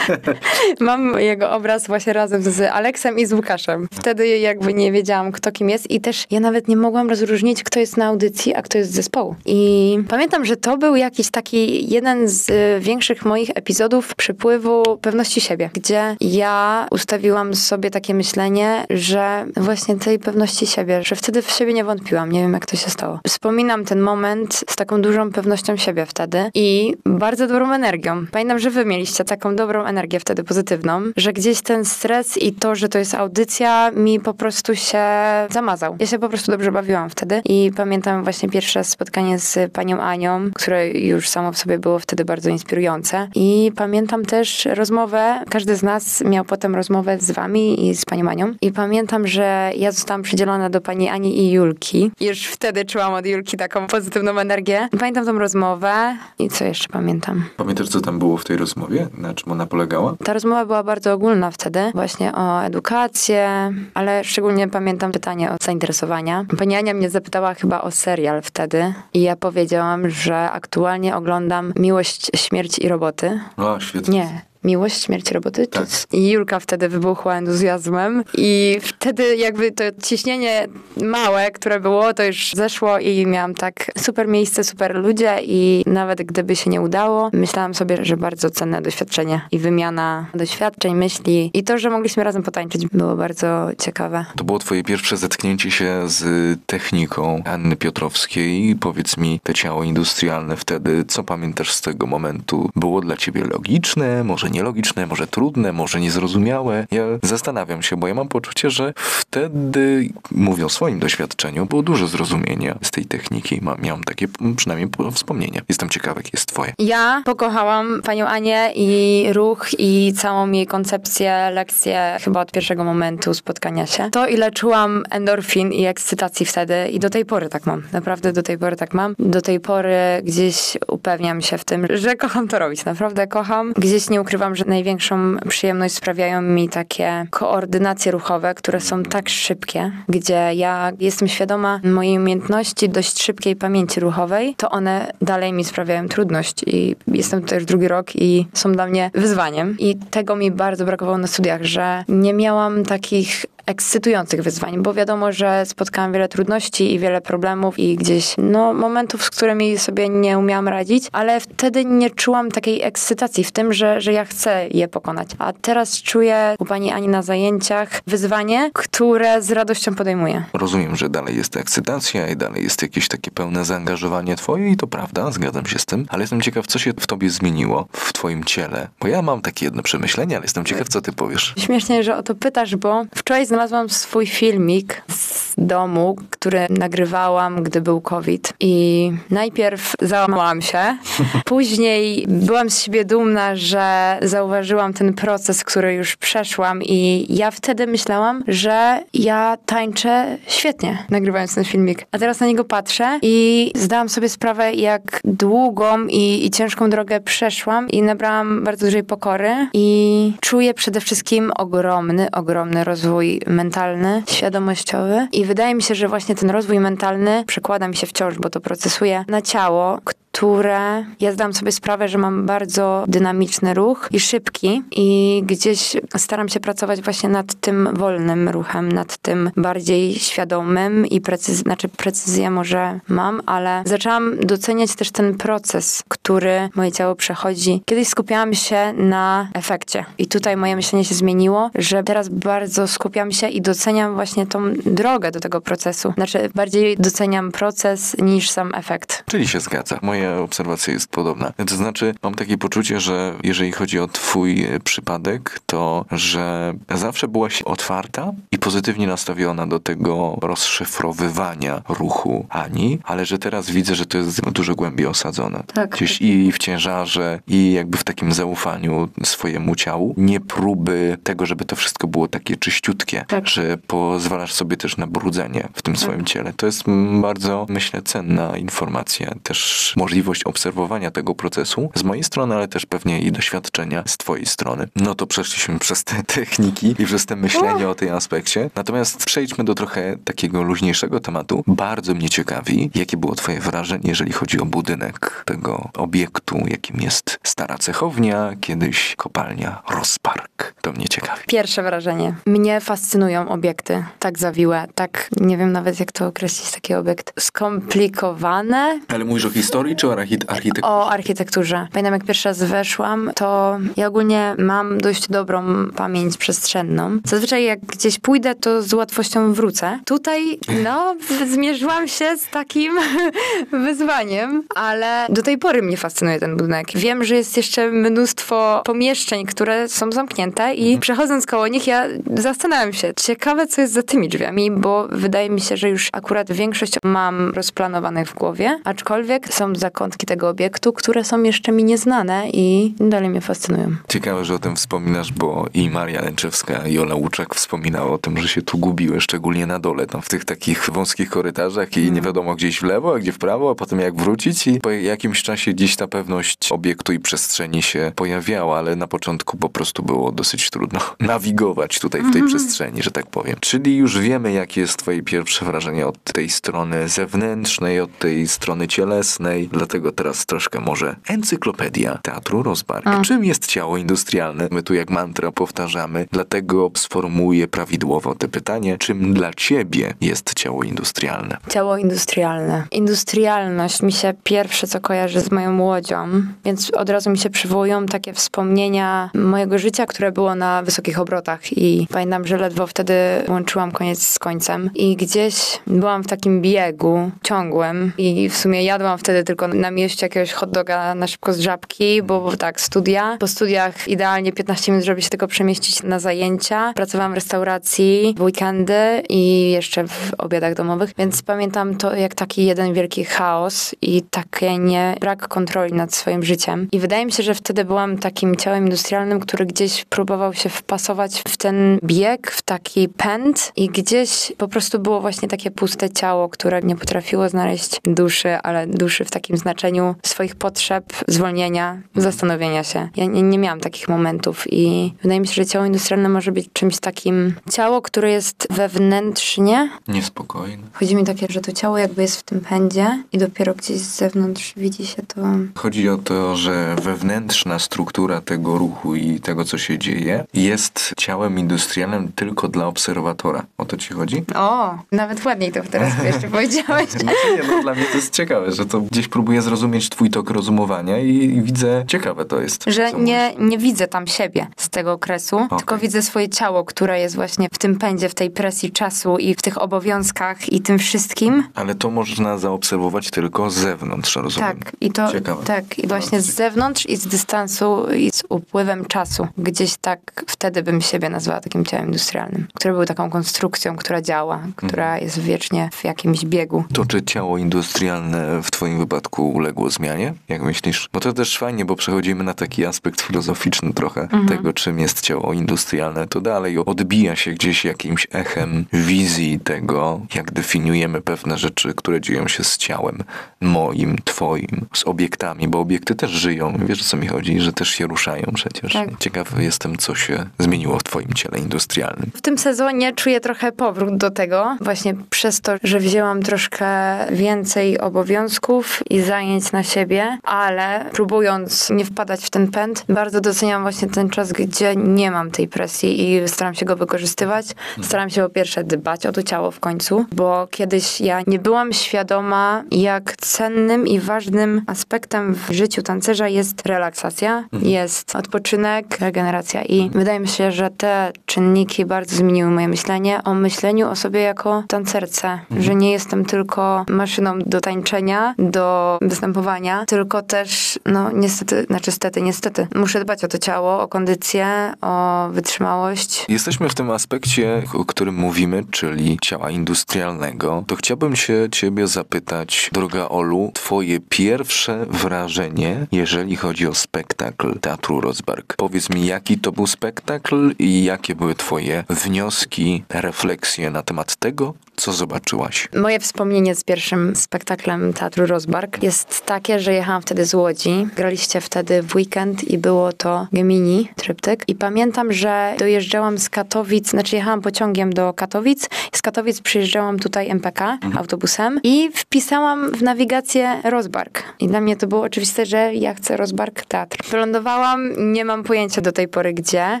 mam jego obraz właśnie razem z Aleksem i z Łukaszem. Wtedy jakby nie wiedziałam, kto kim jest i też ja nawet nie mogłam rozróżnić, kto jest na audycji, a kto jest z zespołu. I pamiętam, że to był jakiś taki jeden z y, większych moich epizodów przypływu pewności siebie, gdzie ja ustawiłam sobie takie myślenie, że właśnie tej pewności siebie, że wtedy w siebie nie wątpiłam. Nie wiem, jak to się stało. Wspominam ten moment z taką dużą pewnością siebie wtedy i bardzo dobrą energią. Pamiętam, że wy mieliście taką dobrą energię wtedy pozytywną, że gdzieś ten stres i to, że to jest audycja, mi po prostu się zamazał. Ja się po prostu dobrze bawiłam wtedy i pamiętam właśnie pierwsze spotkanie z panią Anią, które już samo w sobie było wtedy bardzo inspirujące. I pamiętam też rozmowę, każdy z nas miał potem rozmowę z wami i z panią Anią. I pamiętam, że ja zostałam przydzielona do pani Ani i Julki. Już wtedy czułam od Julki taką pozytywną energię. Pamiętam tą rozmowę i co jeszcze pamiętam? Pamiętasz, co tam było w tej rozmowie? Na czym ona polegała? Ta rozmowa była bardzo ogólna wtedy, właśnie o edukację, ale szczególnie pamiętam pytanie o zainteresowania. Pani Ania mnie zapytała chyba o serial wtedy i ja powiedziałam, że aktualnie oglądam Miłość, Śmierć i Roboty. O, świetnie. Nie. Miłość, śmierć roboty? Tak. I Julka wtedy wybuchła entuzjazmem i wtedy jakby to ciśnienie małe, które było, to już zeszło i miałam tak super miejsce, super ludzie i nawet gdyby się nie udało, myślałam sobie, że bardzo cenne doświadczenie i wymiana doświadczeń, myśli i to, że mogliśmy razem potańczyć było bardzo ciekawe. To było twoje pierwsze zetknięcie się z techniką Anny Piotrowskiej. Powiedz mi, te ciało industrialne wtedy, co pamiętasz z tego momentu? Było dla ciebie logiczne, może nielogiczne, może trudne, może niezrozumiałe? Ja zastanawiam się, bo ja mam poczucie, że wtedy, mówię o swoim doświadczeniu, było dużo zrozumienia z tej techniki. Mam, miałem takie przynajmniej po- wspomnienia. Jestem ciekawy, jakie jest twoje. Ja pokochałam panią Anię i ruch i całą jej koncepcję, lekcję chyba od pierwszego momentu spotkania się. To ile czułam endorfin i ekscytacji wtedy i do tej pory tak mam. Naprawdę do tej pory tak mam. Do tej pory gdzieś upewniam się w tym, że kocham to robić. Naprawdę kocham. Gdzieś nie ukrywam, że największą przyjemność sprawiają mi takie koordynacje ruchowe, które są tak szybkie, gdzie ja jestem świadoma mojej umiejętności dość szybkiej pamięci ruchowej, to one dalej mi sprawiają trudność i jestem tutaj już drugi rok i są dla mnie wyzwaniem. I tego mi bardzo brakowało na studiach, że nie miałam takich ekscytujących wyzwań, bo wiadomo, że spotkałam wiele trudności i wiele problemów i gdzieś, no, momentów, z którymi sobie nie umiałam radzić, ale wtedy nie czułam takiej ekscytacji w tym, że, że ja chcę je pokonać. A teraz czuję u pani Ani na zajęciach wyzwanie, które z radością podejmuję. Rozumiem, że dalej jest ekscytacja i dalej jest jakieś takie pełne zaangażowanie twoje i to prawda, zgadzam się z tym, ale jestem ciekaw, co się w tobie zmieniło, w twoim ciele, bo ja mam takie jedno przemyślenie, ale jestem ciekaw, co ty powiesz. Śmiesznie, że o to pytasz, bo wczoraj znalazłam swój filmik z domu, który nagrywałam, gdy był COVID. I najpierw załamałam się, później byłam z siebie dumna, że zauważyłam ten proces, który już przeszłam i ja wtedy myślałam, że ja tańczę świetnie, nagrywając ten filmik. A teraz na niego patrzę i zdałam sobie sprawę, jak długą i, i ciężką drogę przeszłam i nabrałam bardzo dużej pokory i czuję przede wszystkim ogromny, ogromny rozwój mentalny, świadomościowy. I wydaje mi się, że właśnie ten rozwój mentalny przekłada mi się wciąż, bo to procesuję na ciało, które ja zdałam sobie sprawę, że mam bardzo dynamiczny ruch i szybki i gdzieś staram się pracować właśnie nad tym wolnym ruchem, nad tym bardziej świadomym i precyz- znaczy precyzję może mam, ale zaczęłam doceniać też ten proces, który moje ciało przechodzi. Kiedyś skupiałam się na efekcie i tutaj moje myślenie się zmieniło, że teraz bardzo skupiam się i doceniam właśnie tą drogę do tego procesu. Znaczy bardziej doceniam proces niż sam efekt. Czyli się zgadza. Moje moja obserwacja jest podobna. To znaczy, mam takie poczucie, że jeżeli chodzi o twój przypadek, to że zawsze byłaś otwarta i pozytywnie nastawiona do tego rozszyfrowywania ruchu Ani, ale że teraz widzę, że to jest dużo głębiej osadzone. Tak. Gdzieś i w ciężarze, i jakby w takim zaufaniu swojemu ciału. Nie próby tego, żeby to wszystko było takie czyściutkie, Tak. że pozwalasz sobie też na brudzenie w tym swoim ciele. To jest bardzo, myślę, cenna informacja. Też możliwość obserwowania tego procesu z mojej strony, ale też pewnie i doświadczenia z twojej strony. No to przeszliśmy przez te techniki i przez te myślenie o tym aspekcie. Natomiast przejdźmy do trochę takiego luźniejszego tematu. Bardzo mnie ciekawi, jakie było twoje wrażenie, jeżeli chodzi o budynek tego obiektu, jakim jest stara cechownia, kiedyś kopalnia Rospark. To mnie ciekawi. Pierwsze wrażenie. Mnie fascynują obiekty tak zawiłe, tak, nie wiem nawet jak to określić, taki obiekt skomplikowane, Ale mówisz o historii czy o architekturze? o architekturze. Pamiętam, jak pierwszy raz weszłam, to ja ogólnie mam dość dobrą pamięć przestrzenną. Zazwyczaj jak gdzieś pójdę, to z łatwością wrócę. Tutaj, no, zmierzyłam się z takim wyzwaniem, ale do tej pory mnie fascynuje ten budynek. Wiem, że jest jeszcze mnóstwo pomieszczeń, które są zamknięte i przechodząc koło nich, ja zastanawiam się, ciekawe, co jest za tymi drzwiami, bo wydaje mi się, że już akurat większość mam rozplanowanych w głowie, aczkolwiek są zakątki tego obiektu, które są jeszcze mi nieznane i dalej mnie fascynują. Ciekawe, że o tym wspominasz, bo i Maria Lęczewska i Ola Łuczak wspominały o tym, że się tu gubiły, szczególnie na dole, tam w tych takich wąskich korytarzach i nie wiadomo gdzieś w lewo, a gdzie w prawo, a potem jak wrócić i po jakimś czasie gdzieś ta pewność obiektu i przestrzeni się pojawiała, ale na początku po prostu było dosyć trudno nawigować tutaj w tej przestrzeni, że tak powiem. Czyli już wiemy, jakie jest twoje pierwsze wrażenie od tej strony zewnętrznej, od tej strony cielesnej, dlatego teraz troszkę może encyklopedia Teatru Rozbark. Czym jest ciało industrialne? My tu jak mantra powtarzamy, dlatego sformułuję prawidłowo te pytanie. Czym dla ciebie jest ciało industrialne? Ciało industrialne. Industrialność mi się pierwsze co kojarzy z moją łodzią, więc od razu mi się przywołują takie wspomnienia mojego życia, które było na wysokich obrotach i pamiętam, że ledwo wtedy łączyłam koniec z końcem i gdzieś byłam w takim biegu ciągłym i w sumie jadłam wtedy tylko na mieście jakiegoś hot doga na szybko z żabki, bo bo tak, studia. Po studiach idealnie 15 minut, żeby się tylko przemieścić na zajęcia. Pracowałam w restauracji w weekendy i jeszcze w obiadach domowych, więc pamiętam to jak taki jeden wielki chaos i takie nie brak kontroli nad swoim życiem. I wydaje mi się, że wtedy byłam takim ciałem industrialnym, który gdzieś próbował się wpasować w ten bieg, w taki pęd i gdzieś po prostu było właśnie takie puste ciało, które nie potrafiło znaleźć duszy, ale duszy w takim znaczeniu swoich potrzeb, zwolnienia, zastanowienia się. Ja nie, nie miałam takich momentów i wydaje mi się, że ciało industrialne może być czymś takim, ciało, które jest wewnętrznie. Niespokojne. Chodzi mi takie, że to ciało jakby jest w tym pędzie i dopiero gdzieś z zewnątrz widzi się to... Chodzi o to, że wewnętrzna struktura tego ruchu i tego, co się dzieje, jest ciałem industrialnym tylko dla obserwatora. O to ci chodzi? O, nawet ładniej to teraz jeszcze powiedziałeś. Znaczy nie, no, dla mnie to jest ciekawe, że to gdzieś próbuję zrozumieć twój tok rozumowania i, widzę, ciekawe to jest. Że nie, nie widzę tam siebie z tego okresu, tylko widzę swoje ciało, które jest właśnie w tym pędzie, w tej presji czasu i w tych obowiązkach i tym wszystkim. Ale to można zaobserwować tylko z zewnątrz, rozumiem. Tak, i to Ciekawe. tak, i właśnie z zewnątrz i z dystansu i z upływem czasu. Gdzieś tak wtedy bym siebie nazwała takim ciałem industrialnym, które był taką konstrukcją, która działa, która Mhm. jest wiecznie w jakimś biegu. To czy ciało industrialne w twoim wypadku uległo zmianie? Jak myślisz? Bo to też fajnie, bo przechodzimy na taki aspekt filozoficzny trochę Mhm. tego, czym jest ciało industrialne. To dalej odbija się gdzieś jakimś echem wizji tego, jak definiujemy pewne rzeczy, które dzieją się z ciałem moim, twoim, z obiektami, bo obiekty też żyją. Wiesz o co mi chodzi? Że też się ruszają przecież. Tak. Ciekawy jestem, co się zmieniło w twoim ciele industrialnym. W tym sezonie czuję trochę powrót do tego, właśnie przez to, że wzięłam troszkę więcej obowiązków i zajęć na siebie, ale próbując nie wpadać w ten pęd, bardzo doceniam właśnie ten czas, gdzie nie mam tej presji i staram się go wykorzystywać. Staram się po pierwsze dbać o to ciało w końcu, bo kiedyś ja nie byłam świadoma, jak cennym i ważnym aspektem w życiu tancerza jest relaksacja, jest odpoczynek, regeneracja i wydaje mi się, że te czynniki bardzo zmieniły moje myślenie o myśleniu o sobie jako tancerce, że nie jestem tylko maszyną do tańczenia, do występowania, tylko też, no niestety, znaczy stety, niestety, muszę dbać o to ciało, o kondycję, o wytrzymałość. Jesteśmy w tym aspekcie, o którym mówimy, czyli ciała industrialnego. To chciałbym się ciebie zapytać, droga Olu, twoje pierwsze wrażenie, jeżeli chodzi o spektakl Teatru Rozbark. Powiedz mi, jaki to był spektakl i jakie były twoje wnioski, refleksje na temat tego, co zobaczyłaś? Moje wspomnienie z pierwszym spektaklem Teatru Rozbark jest takie, że jechałam wtedy z Łodzi. Graliście wtedy w weekend i było to Gemini, tryptyk. I pamiętam, że dojeżdżałam z Katowic, znaczy jechałam pociągiem do Katowic. Z Katowic przyjeżdżałam tutaj MPK Mhm. autobusem i wpisałam w nawigację Rozbark. I dla mnie to było oczywiste, że ja chcę Rozbark Teatr. Wylądowałam, nie mam pojęcia do tej pory gdzie.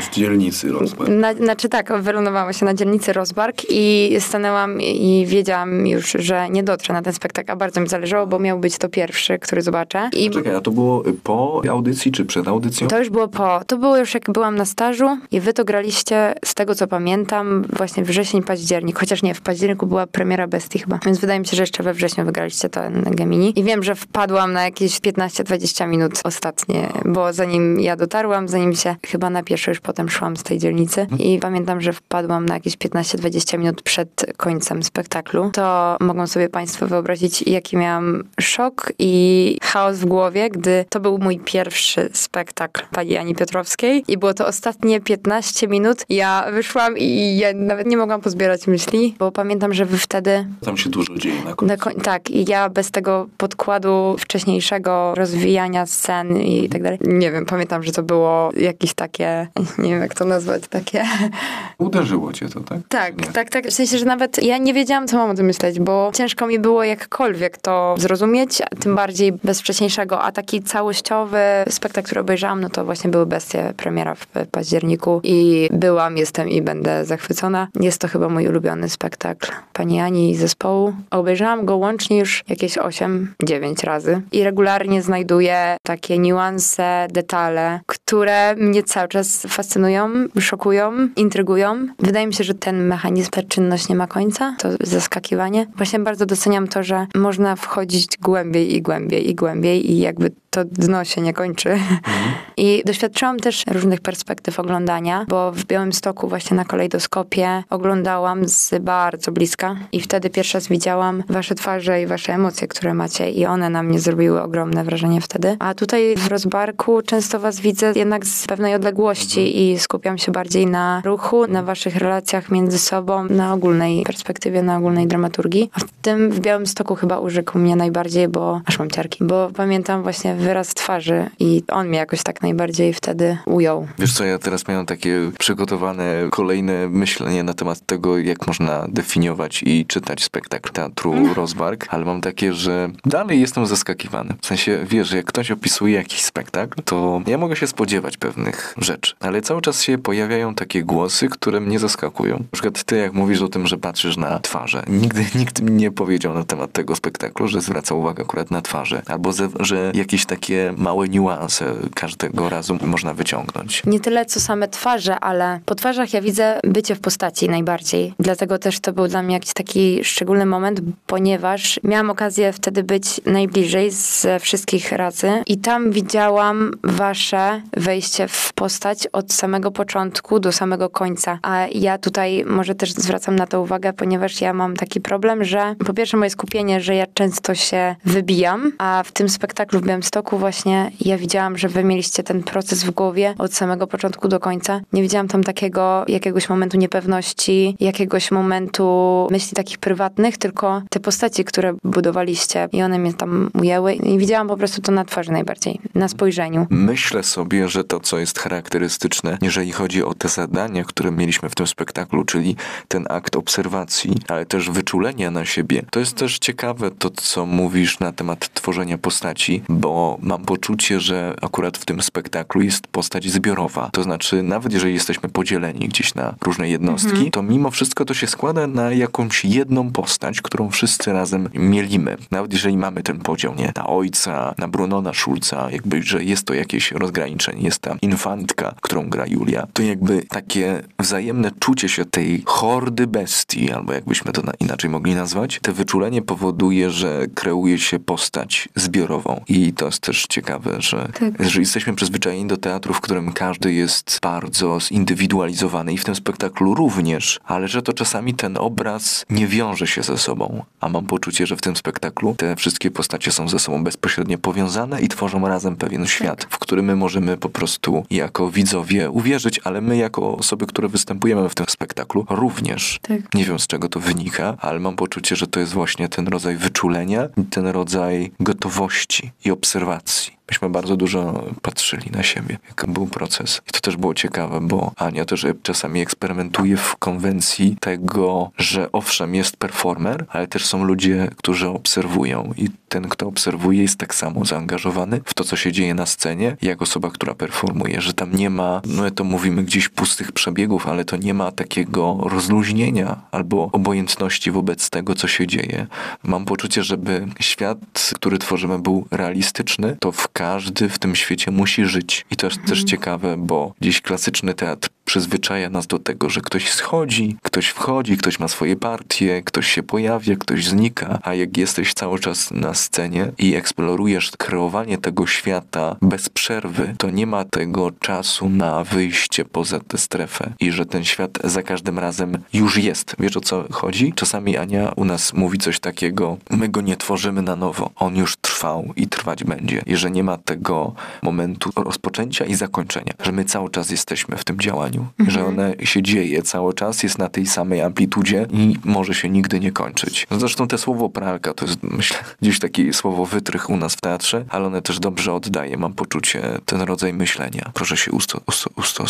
Z dzielnicy Rozbark. Na, znaczy tak, wylądowałam się na dzielnicy Rozbark i stanęłam i wiedziałam już, że nie dotrę na ten spektakl, a bardzo mi zależało, bo miał być to pierwszy, który zobaczę. I Czekaj, a to było po audycji czy przed audycją? to już było po, to było już jak byłam na stażu i wy to graliście, z tego co pamiętam, właśnie wrzesień, październik, chociaż nie, w październiku była premiera Bestii chyba, więc wydaje mi się, że jeszcze we wrześniu wygraliście ten Gemini. I wiem, że wpadłam na jakieś 15-20 minut ostatnie, bo zanim ja dotarłam, zanim się chyba na pieszo już potem szłam z tej dzielnicy. I pamiętam, że wpadłam na jakieś 15-20 minut przed końcem spektaklu, to mogą sobie państwo wyobrazić, jaki miałam szok i chaos w głowie, gdy to był mój pierwszy spektakl pani Ani Piotrowskiej i było to ostatnie 15 minut. Ja wyszłam i ja nawet nie mogłam pozbierać myśli, bo pamiętam, że wy wtedy Tam się dużo dzieje na na koń- tak, i ja bez tego podkładu wcześniejszego rozwijania scen i tak dalej. Nie wiem, pamiętam, że to było jakieś takie, nie wiem jak to nazwać, takie. Uderzyło cię to, tak? Tak, Nie. tak, tak. W sensie, że nawet ja nie wiedziałam, co mam o tym myśleć, bo ciężko mi było jakkolwiek to zrozumieć, a tym bardziej bez wcześniejszego, a taki całościowy spektakl, który obejrzałam, no to właśnie były Bestie, premiera w październiku i byłam, jestem i będę zachwycona. Jest to chyba mój ulubiony spektakl pani Ani i zespołu. Obejrzałam go łącznie już jakieś 8-9 razy i regularnie znajduję takie niuanse, detale, które mnie cały czas fascynują, szokują, intrygują. Wydaje mi się, że ten mechanizm, ta czynność nie ma końca, to zaskakiwanie. Właśnie bardzo doceniam to, że można wchodzić głębiej i głębiej i głębiej i jakby to dno się nie kończy. I doświadczyłam też różnych perspektyw oglądania, bo w Białymstoku właśnie na kolejdoskopie oglądałam z bardzo bliska i wtedy pierwszy raz widziałam wasze twarze i wasze emocje, które macie i one na mnie zrobiły ogromne wrażenie wtedy. A tutaj w Rozbarku często was widzę jednak z pewnej odległości i skupiam się bardziej na ruchu, na waszych relacjach między sobą, na ogólnej perspektywie, na ogólnej dramaturgii. A w tym w Białymstoku chyba urzekł mnie najbardziej, bo aż mam ciarki, bo pamiętam właśnie wyraz twarzy i on mnie jakoś tak najbardziej wtedy ujął. Wiesz co, ja teraz miałem takie przygotowane kolejne myślenie na temat tego, jak można definiować i czytać spektakl teatru Rozbark, ale mam takie, że dalej jestem zaskakiwany. W sensie, wiesz, jak ktoś opisuje jakiś spektakl, to ja mogę się spodziewać pewnych rzeczy, ale cały czas się pojawiają takie głosy, które mnie zaskakują. Na przykład ty, jak mówisz o tym, że patrzysz na twarze. Nigdy nikt mi nie powiedział na temat tego spektaklu, że zwraca uwagę akurat na twarze, albo ze, że jakieś takie małe niuanse każdego razu można wyciągnąć. Nie tyle co same twarze, ale po twarzach ja widzę bycie w postaci najbardziej. Dlatego też to był dla mnie jakiś taki szczególny moment, ponieważ miałam okazję wtedy być najbliżej ze wszystkich razy i tam widziałam wasze wejście w postać od samego początku do samego końca. A ja tutaj może też zwracam na to uwagę, ponieważ ja mam taki problem, że po pierwsze moje skupienie, że ja często się wybijam, a w tym spektaklu w Białymstoku właśnie ja widziałam, że wy mieliście ten proces w głowie od samego początku do końca. Nie widziałam tam takiego jakiegoś momentu niepewności, jakiegoś momentu myśli takich prywatnych, tylko te postaci, które budowaliście i one mnie tam ujęły i widziałam po prostu to na twarzy najbardziej, na spojrzeniu. Myślę sobie, że to, co jest charakterystyczne, jeżeli chodzi o te zadania, które mieliśmy w tym spektaklu, czyli ten akt obserwacji, ale też wyczulenia na siebie, to jest też ciekawe to, co mówisz na temat tworzenia postaci, bo bo mam poczucie, że akurat w tym spektaklu jest postać zbiorowa. To znaczy, nawet jeżeli jesteśmy podzieleni gdzieś na różne jednostki, mhm. to mimo wszystko to się składa na jakąś jedną postać, którą wszyscy razem mielimy. Nawet jeżeli mamy ten podział, nie? Na ojca, na Bruno, na Szulca, jakby, że jest to jakieś rozgraniczenie, jest ta infantka, którą gra Julia, to jakby takie wzajemne czucie się tej hordy bestii, albo jakbyśmy to inaczej mogli nazwać, te wyczulenie powoduje, że kreuje się postać zbiorową. I to jest też ciekawe, że, tak. że jesteśmy przyzwyczajeni do teatru, w którym każdy jest bardzo zindywidualizowany i w tym spektaklu również, ale że to czasami ten obraz nie wiąże się ze sobą. A mam poczucie, że w tym spektaklu te wszystkie postacie są ze sobą bezpośrednio powiązane i tworzą razem pewien tak. świat, w którym my możemy po prostu jako widzowie uwierzyć, ale my jako osoby, które występujemy w tym spektaklu również. Tak. Nie wiem z czego to wynika, ale mam poczucie, że to jest właśnie ten rodzaj wyczulenia, ten rodzaj gotowości i obserwacji obserwacji. Myśmy bardzo dużo patrzyli na siebie, jaki był proces. I to też było ciekawe, bo Ania też czasami eksperymentuje w konwencji tego, że owszem, jest performer, ale też są ludzie, którzy obserwują i ten, kto obserwuje, jest tak samo zaangażowany w to, co się dzieje na scenie, jak osoba, która performuje, że tam nie ma, no to mówimy gdzieś pustych przebiegów, ale to nie ma takiego rozluźnienia albo obojętności wobec tego, co się dzieje. Mam poczucie, żeby świat, który tworzymy, był realistyczny, to w każdy w tym świecie musi żyć. I to jest mhm. też ciekawe, bo dziś klasyczny teatr przyzwyczaja nas do tego, że ktoś schodzi, ktoś wchodzi, ktoś ma swoje partie, ktoś się pojawia, ktoś znika, a jak jesteś cały czas na scenie i eksplorujesz kreowanie tego świata bez przerwy, to nie ma tego czasu na wyjście poza tę strefę i że ten świat za każdym razem już jest. Wiesz o co chodzi? Czasami Ania u nas mówi coś takiego, my go nie tworzymy na nowo, on już trwał i trwać będzie i że nie ma tego momentu rozpoczęcia i zakończenia, że my cały czas jesteśmy w tym działaniu, mhm. że one się dzieje cały czas, jest na tej samej amplitudzie i może się nigdy nie kończyć. Zresztą te słowo pralka to jest, myślę, gdzieś takie słowo wytrych u nas w teatrze, ale one też dobrze oddaje, mam poczucie, ten rodzaj myślenia. Proszę się usto, usto,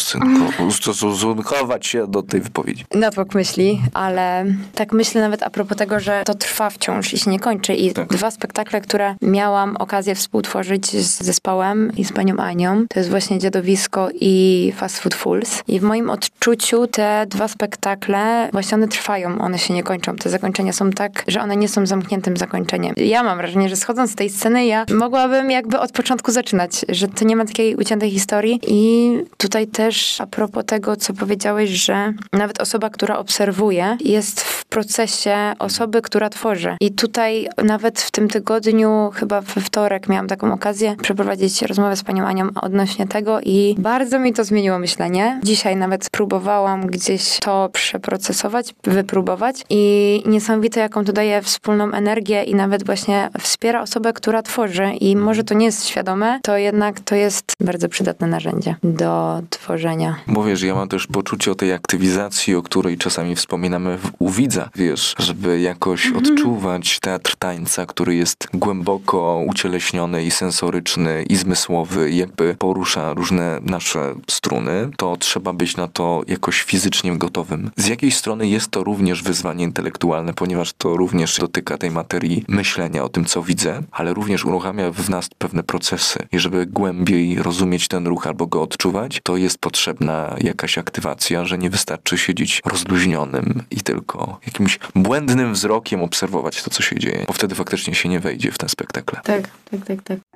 ustosunkować się do tej wypowiedzi. Napok myśli, ale tak myślę nawet a propos tego, że to trwa wciąż i się nie kończy i tak. dwa spektakle, które miałam okazję współtworzyć z zespołem i z panią Anią. To jest właśnie Dziadowisko i Fast Food Fools. I w moim odczuciu te dwa spektakle, właśnie one trwają, one się nie kończą. Te zakończenia są tak, że one nie są zamkniętym zakończeniem. Ja mam wrażenie, że schodząc z tej sceny, ja mogłabym jakby od początku zaczynać, że to nie ma takiej uciętej historii. I tutaj też a propos tego, co powiedziałeś, że nawet osoba, która obserwuje, jest w procesie osoby, która tworzy. I tutaj nawet w tym tygodniu, chyba we wtorek miałam taką okazję, przeprowadzić rozmowę z panią Anią odnośnie tego i bardzo mi to zmieniło myślenie. Dzisiaj nawet próbowałam gdzieś to przeprocesować, wypróbować i niesamowite, jaką to daje wspólną energię i nawet właśnie wspiera osobę, która tworzy i może to nie jest świadome, to jednak to jest bardzo przydatne narzędzie do tworzenia. Bo wiesz, ja mam też poczucie o tej aktywizacji, o której czasami wspominamy w, u widza, wiesz, żeby jakoś mhm. odczuwać teatr tańca, który jest głęboko ucieleśniony i sensoryczny, i zmysłowy, jakby porusza różne nasze struny, to trzeba być na to jakoś fizycznie gotowym. Z jakiej strony jest to również wyzwanie intelektualne, ponieważ to również dotyka tej materii myślenia o tym, co widzę, ale również uruchamia w nas pewne procesy. I żeby głębiej rozumieć ten ruch albo go odczuwać, to jest potrzebna jakaś aktywacja, że nie wystarczy siedzieć rozluźnionym i tylko jakimś błędnym wzrokiem obserwować to, co się dzieje, bo wtedy faktycznie się nie wejdzie w ten spektakl. Tak, tak, tak, tak.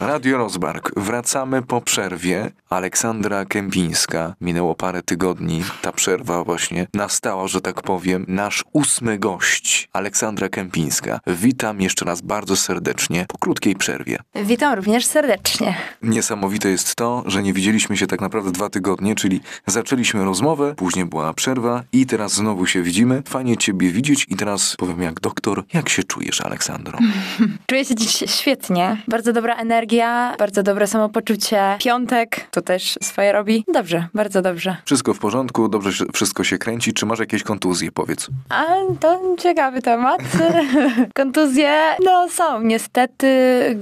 Radio Rozbark. Wracamy po przerwie. Aleksandra Kępińska. Minęło parę tygodni. Ta przerwa właśnie nastała, że tak powiem. Nasz ósmy gość, Aleksandra Kępińska. Witam jeszcze raz bardzo serdecznie po krótkiej przerwie. Witam również serdecznie. Niesamowite jest to, że nie widzieliśmy się tak naprawdę dwa tygodnie, czyli zaczęliśmy rozmowę, później była przerwa i teraz znowu się widzimy. Fajnie ciebie widzieć i teraz powiem jak doktor, jak się czujesz, Aleksandro? Czuję się dziś świetnie. Bardzo dobra energia energia, bardzo dobre samopoczucie. Piątek to też swoje robi. Dobrze, bardzo dobrze. Wszystko w porządku, dobrze wszystko się kręci. Czy masz jakieś kontuzje, powiedz? A to ciekawy temat. Kontuzje, no są, niestety.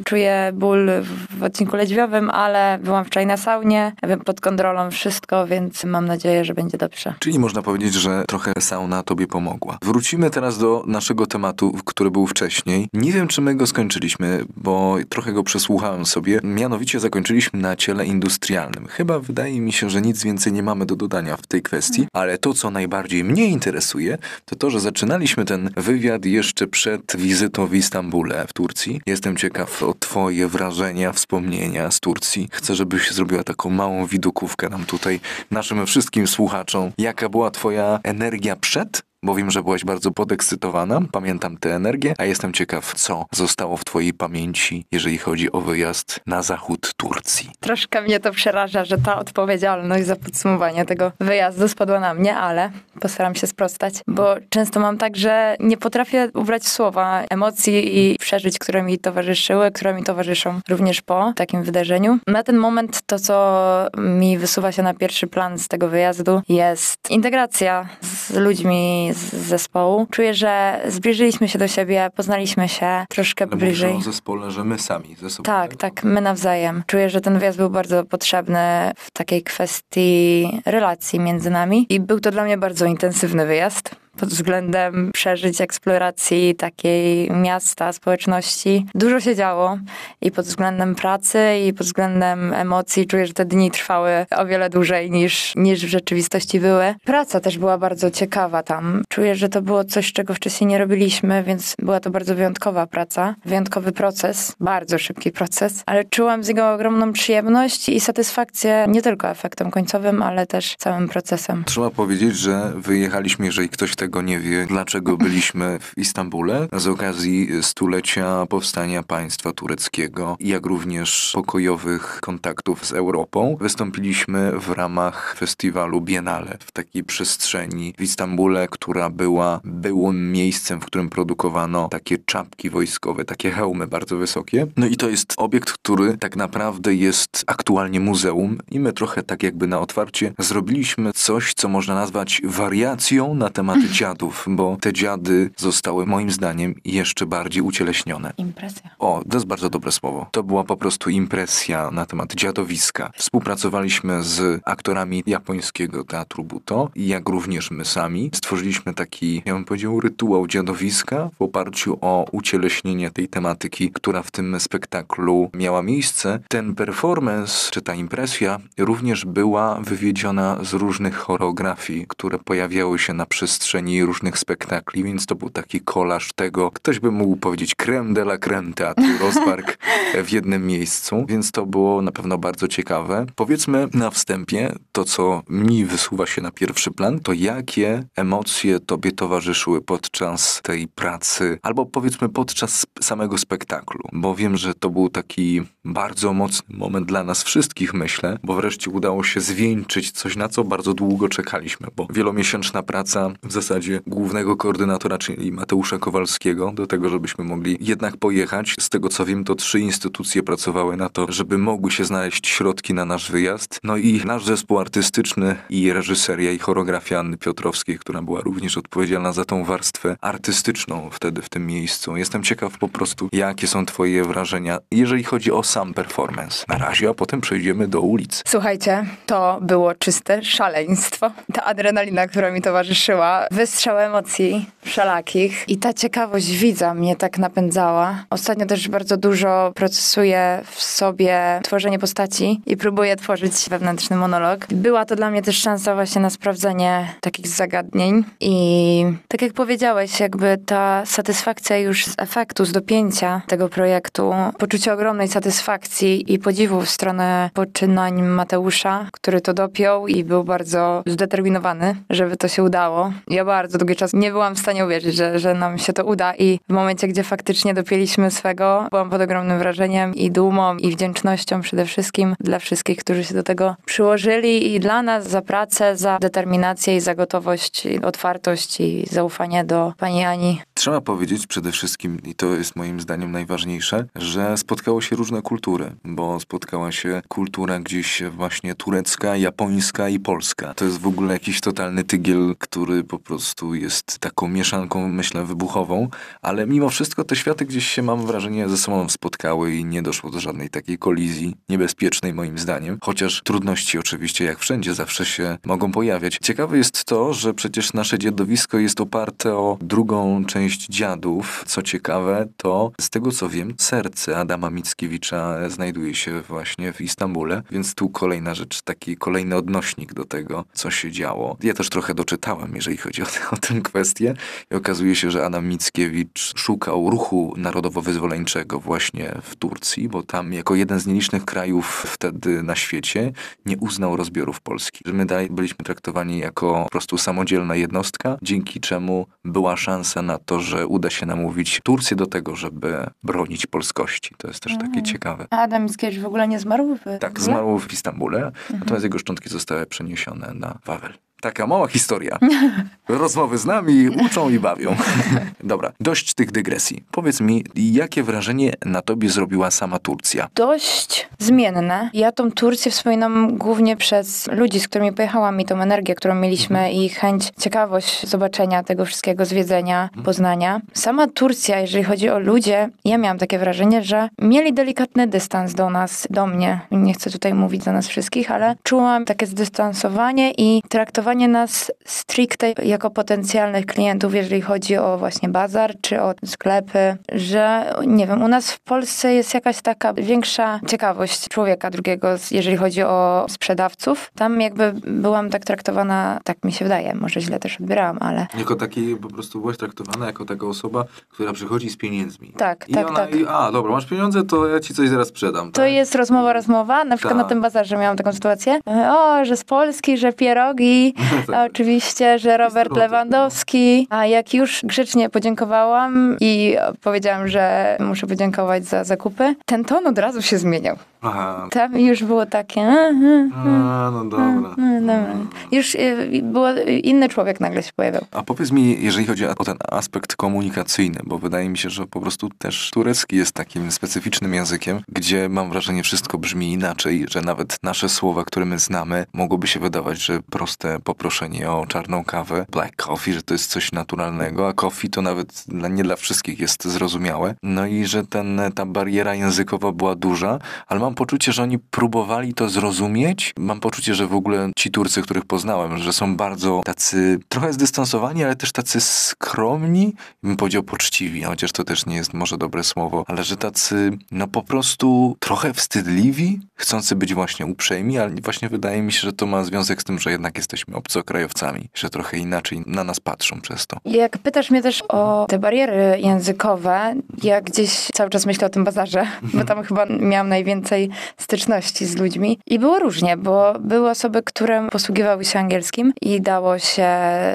Czuję ból w odcinku lędźwiowym, ale byłam wczoraj na saunie, pod kontrolą wszystko, więc mam nadzieję, że będzie dobrze. Czyli można powiedzieć, że trochę sauna tobie pomogła. Wrócimy teraz do naszego tematu, który był wcześniej. Nie wiem, czy my go skończyliśmy, bo trochę go przesłuchałem sobie. Mianowicie zakończyliśmy na ciele industrialnym. Chyba wydaje mi się, że nic więcej nie mamy do dodania w tej kwestii, ale to, co najbardziej mnie interesuje, to to, że zaczynaliśmy ten wywiad jeszcze przed wizytą w Istambule, w Turcji. Jestem ciekaw o twoje wrażenia, wspomnienia z Turcji. Chcę, żebyś zrobiła taką małą widokówkę nam tutaj, naszym wszystkim słuchaczom. Jaka była twoja energia przed bo wiem, że byłaś bardzo podekscytowana, pamiętam tę energię, a jestem ciekaw, co zostało w twojej pamięci, jeżeli chodzi o wyjazd na zachód Turcji. Troszkę mnie to przeraża, że ta odpowiedzialność za podsumowanie tego wyjazdu spadła na mnie, ale postaram się sprostać, bo często mam tak, że nie potrafię ubrać słowa emocji i przeżyć, które mi towarzyszyły, które mi towarzyszą również po takim wydarzeniu. Na ten moment to, co mi wysuwa się na pierwszy plan z tego wyjazdu, jest integracja z ludźmi z zespołu. Czuję, że zbliżyliśmy się do siebie, poznaliśmy się troszkę bliżej. zespole, że my sami ze sobą. Tak, tak, my nawzajem. Czuję, że ten wyjazd był bardzo potrzebny w takiej kwestii relacji między nami i był to dla mnie bardzo intensywny wyjazd pod względem przeżyć, eksploracji takiej miasta, społeczności. Dużo się działo i pod względem pracy, i pod względem emocji. Czuję, że te dni trwały o wiele dłużej niż, niż w rzeczywistości były. Praca też była bardzo ciekawa tam. Czuję, że to było coś, czego wcześniej nie robiliśmy, więc była to bardzo wyjątkowa praca, wyjątkowy proces, bardzo szybki proces, ale czułam z niego ogromną przyjemność i satysfakcję nie tylko efektem końcowym, ale też całym procesem. Trzeba powiedzieć, że wyjechaliśmy, jeżeli ktoś tego nie wie, dlaczego byliśmy w Istambule, z okazji stulecia powstania państwa tureckiego, jak również pokojowych kontaktów z Europą. Wystąpiliśmy w ramach festiwalu Biennale w takiej przestrzeni w Istambule, która była byłym miejscem, w którym produkowano takie czapki wojskowe, takie hełmy bardzo wysokie. No i to jest obiekt, który tak naprawdę jest aktualnie muzeum i my trochę tak jakby na otwarcie zrobiliśmy coś, co można nazwać wariacją na tematy dziadów, bo te dziady zostały moim zdaniem jeszcze bardziej ucieleśnione. Impresja. O, to jest bardzo dobre słowo. To była po prostu impresja na temat dziadowiska. Współpracowaliśmy z aktorami japońskiego teatru Buto, jak również my sami. Stworzyliśmy taki, ja bym powiedział, rytuał dziadowiska w oparciu o ucieleśnienie tej tematyki, która w tym spektaklu miała miejsce. Ten performance, czy ta impresja, również była wywiedziona z różnych choreografii, które pojawiały się na przestrzeni różnych spektakli, więc to był taki kolaż tego, ktoś by mógł powiedzieć creme de la creme teatru Rospark w jednym miejscu, więc to było na pewno bardzo ciekawe. Powiedzmy na wstępie, to co mi wysuwa się na pierwszy plan, to jakie emocje tobie towarzyszyły podczas tej pracy, albo powiedzmy podczas samego spektaklu, bo wiem, że to był taki bardzo mocny moment dla nas wszystkich, myślę, bo wreszcie udało się zwieńczyć coś, na co bardzo długo czekaliśmy, bo wielomiesięczna praca w zasadzie głównego koordynatora, czyli Mateusza Kowalskiego, do tego, żebyśmy mogli jednak pojechać. Z tego co wiem, to trzy instytucje pracowały na to, żeby mogły się znaleźć środki na nasz wyjazd. No i nasz zespół artystyczny i reżyseria i choreografia Anny Piotrowskiej, która była również odpowiedzialna za tą warstwę artystyczną wtedy w tym miejscu. Jestem ciekaw po prostu, jakie są twoje wrażenia, jeżeli chodzi o sam performance. Na razie, a potem przejdziemy do ulic. Słuchajcie, to było czyste szaleństwo. Ta adrenalina, która mi towarzyszyła, wystrzał emocji wszelakich i ta ciekawość widza mnie tak napędzała. Ostatnio też bardzo dużo procesuję w sobie tworzenie postaci i próbuję tworzyć wewnętrzny monolog. Była to dla mnie też szansa właśnie na sprawdzenie takich zagadnień i tak jak powiedziałeś, jakby ta satysfakcja już z efektu, z dopięcia tego projektu, poczucie ogromnej satysfakcji i podziwu w stronę poczynań Mateusza, który to dopiął i był bardzo zdeterminowany, żeby to się udało. I Bardzo długi czas nie byłam w stanie uwierzyć, że, że nam się to uda i w momencie, gdzie faktycznie dopięliśmy swego, byłam pod ogromnym wrażeniem i dumą i wdzięcznością przede wszystkim dla wszystkich, którzy się do tego przyłożyli i dla nas za pracę, za determinację i za gotowość, i otwartość i zaufanie do pani Ani. Trzeba powiedzieć przede wszystkim, i to jest moim zdaniem najważniejsze, że spotkało się różne kultury, bo spotkała się kultura gdzieś właśnie turecka, japońska i polska. To jest w ogóle jakiś totalny tygiel, który po prostu jest taką mieszanką, myślę, wybuchową, ale mimo wszystko te światy gdzieś się, mam wrażenie, ze sobą spotkały i nie doszło do żadnej takiej kolizji niebezpiecznej moim zdaniem, chociaż trudności oczywiście, jak wszędzie, zawsze się mogą pojawiać. Ciekawe jest to, że przecież nasze dziedowisko jest oparte o drugą część dziadów. Co ciekawe, to z tego co wiem, serce Adama Mickiewicza znajduje się właśnie w Istambule, więc tu kolejna rzecz, taki kolejny odnośnik do tego, co się działo. Ja też trochę doczytałem, jeżeli chodzi o, o tę kwestię i okazuje się, że Adam Mickiewicz szukał ruchu narodowo-wyzwoleńczego właśnie w Turcji, bo tam jako jeden z nielicznych krajów wtedy na świecie nie uznał rozbiorów Polski. Że my dalej byliśmy traktowani jako po prostu samodzielna jednostka, dzięki czemu była szansa na to, że uda się namówić Turcję do tego, żeby bronić polskości. To jest też takie Mm. ciekawe. A Adam Mickiewicz w ogóle nie zmarł? W Tak, zmarł w Istambule, natomiast jego szczątki zostały przeniesione na Wawel. Taka mała historia. Rozmowy z nami uczą i bawią. Dobra, dość tych dygresji. Powiedz mi, jakie wrażenie na tobie zrobiła sama Turcja? dość zmienne. Ja tą Turcję wspominam głównie przez ludzi, z którymi pojechałam i tą energię, którą mieliśmy i chęć, ciekawość zobaczenia tego wszystkiego, zwiedzenia, poznania. Sama Turcja, jeżeli chodzi o ludzie, ja miałam takie wrażenie, że mieli delikatny dystans do nas, do mnie. Nie chcę tutaj mówić za nas wszystkich, ale czułam takie zdystansowanie i traktowanie nas stricte jako potencjalnych klientów, jeżeli chodzi o właśnie bazar czy o sklepy, że nie wiem, u nas w Polsce jest jakaś taka większa ciekawość człowieka drugiego, jeżeli chodzi o sprzedawców. Tam jakby byłam tak traktowana, tak mi się wydaje, może źle też odbierałam, ale Jako taki po prostu byłaś traktowana jako taka osoba, która przychodzi z pieniędzmi. tak, I tak, ona, tak. i, a dobra, masz pieniądze, to ja ci coś zaraz sprzedam. To tak? jest rozmowa, rozmowa. Na przykład Tak. na tym bazarze miałam taką sytuację. O, że z Polski, że pierogi. Tak. A oczywiście, że Robert Lewandowski. A jak już grzecznie podziękowałam i powiedziałam, że muszę podziękować za zakupy, ten ton od razu się zmieniał. Aha. Tam już było takie... "Mhm, A, no dobra. dobra. Już y, było, inny człowiek nagle się pojawiał. A powiedz mi, jeżeli chodzi o ten aspekt komunikacyjny, bo wydaje mi się, że po prostu też turecki jest takim specyficznym językiem, gdzie mam wrażenie wszystko brzmi inaczej, że nawet nasze słowa, które my znamy, mogłoby się wydawać, że proste poproszenie o czarną kawę, black coffee, że to jest coś naturalnego, a coffee to nawet nie dla wszystkich jest zrozumiałe. No i że ten, ta bariera językowa była duża, ale mam poczucie, że oni próbowali to zrozumieć. Mam poczucie, że w ogóle ci Turcy, których poznałem, że są bardzo tacy trochę zdystansowani, ale też tacy skromni, bym powiedział poczciwi, chociaż to też nie jest może dobre słowo, ale że tacy no po prostu trochę wstydliwi, chcący być właśnie uprzejmi, ale właśnie wydaje mi się, że to ma związek z tym, że jednak jesteśmy obcokrajowcami, że trochę inaczej na nas patrzą przez to. Jak pytasz mnie też o te bariery językowe, ja gdzieś cały czas myślę o tym bazarze, bo tam chyba miałam najwięcej styczności z ludźmi. I było różnie, bo były osoby, które posługiwały się angielskim i dało się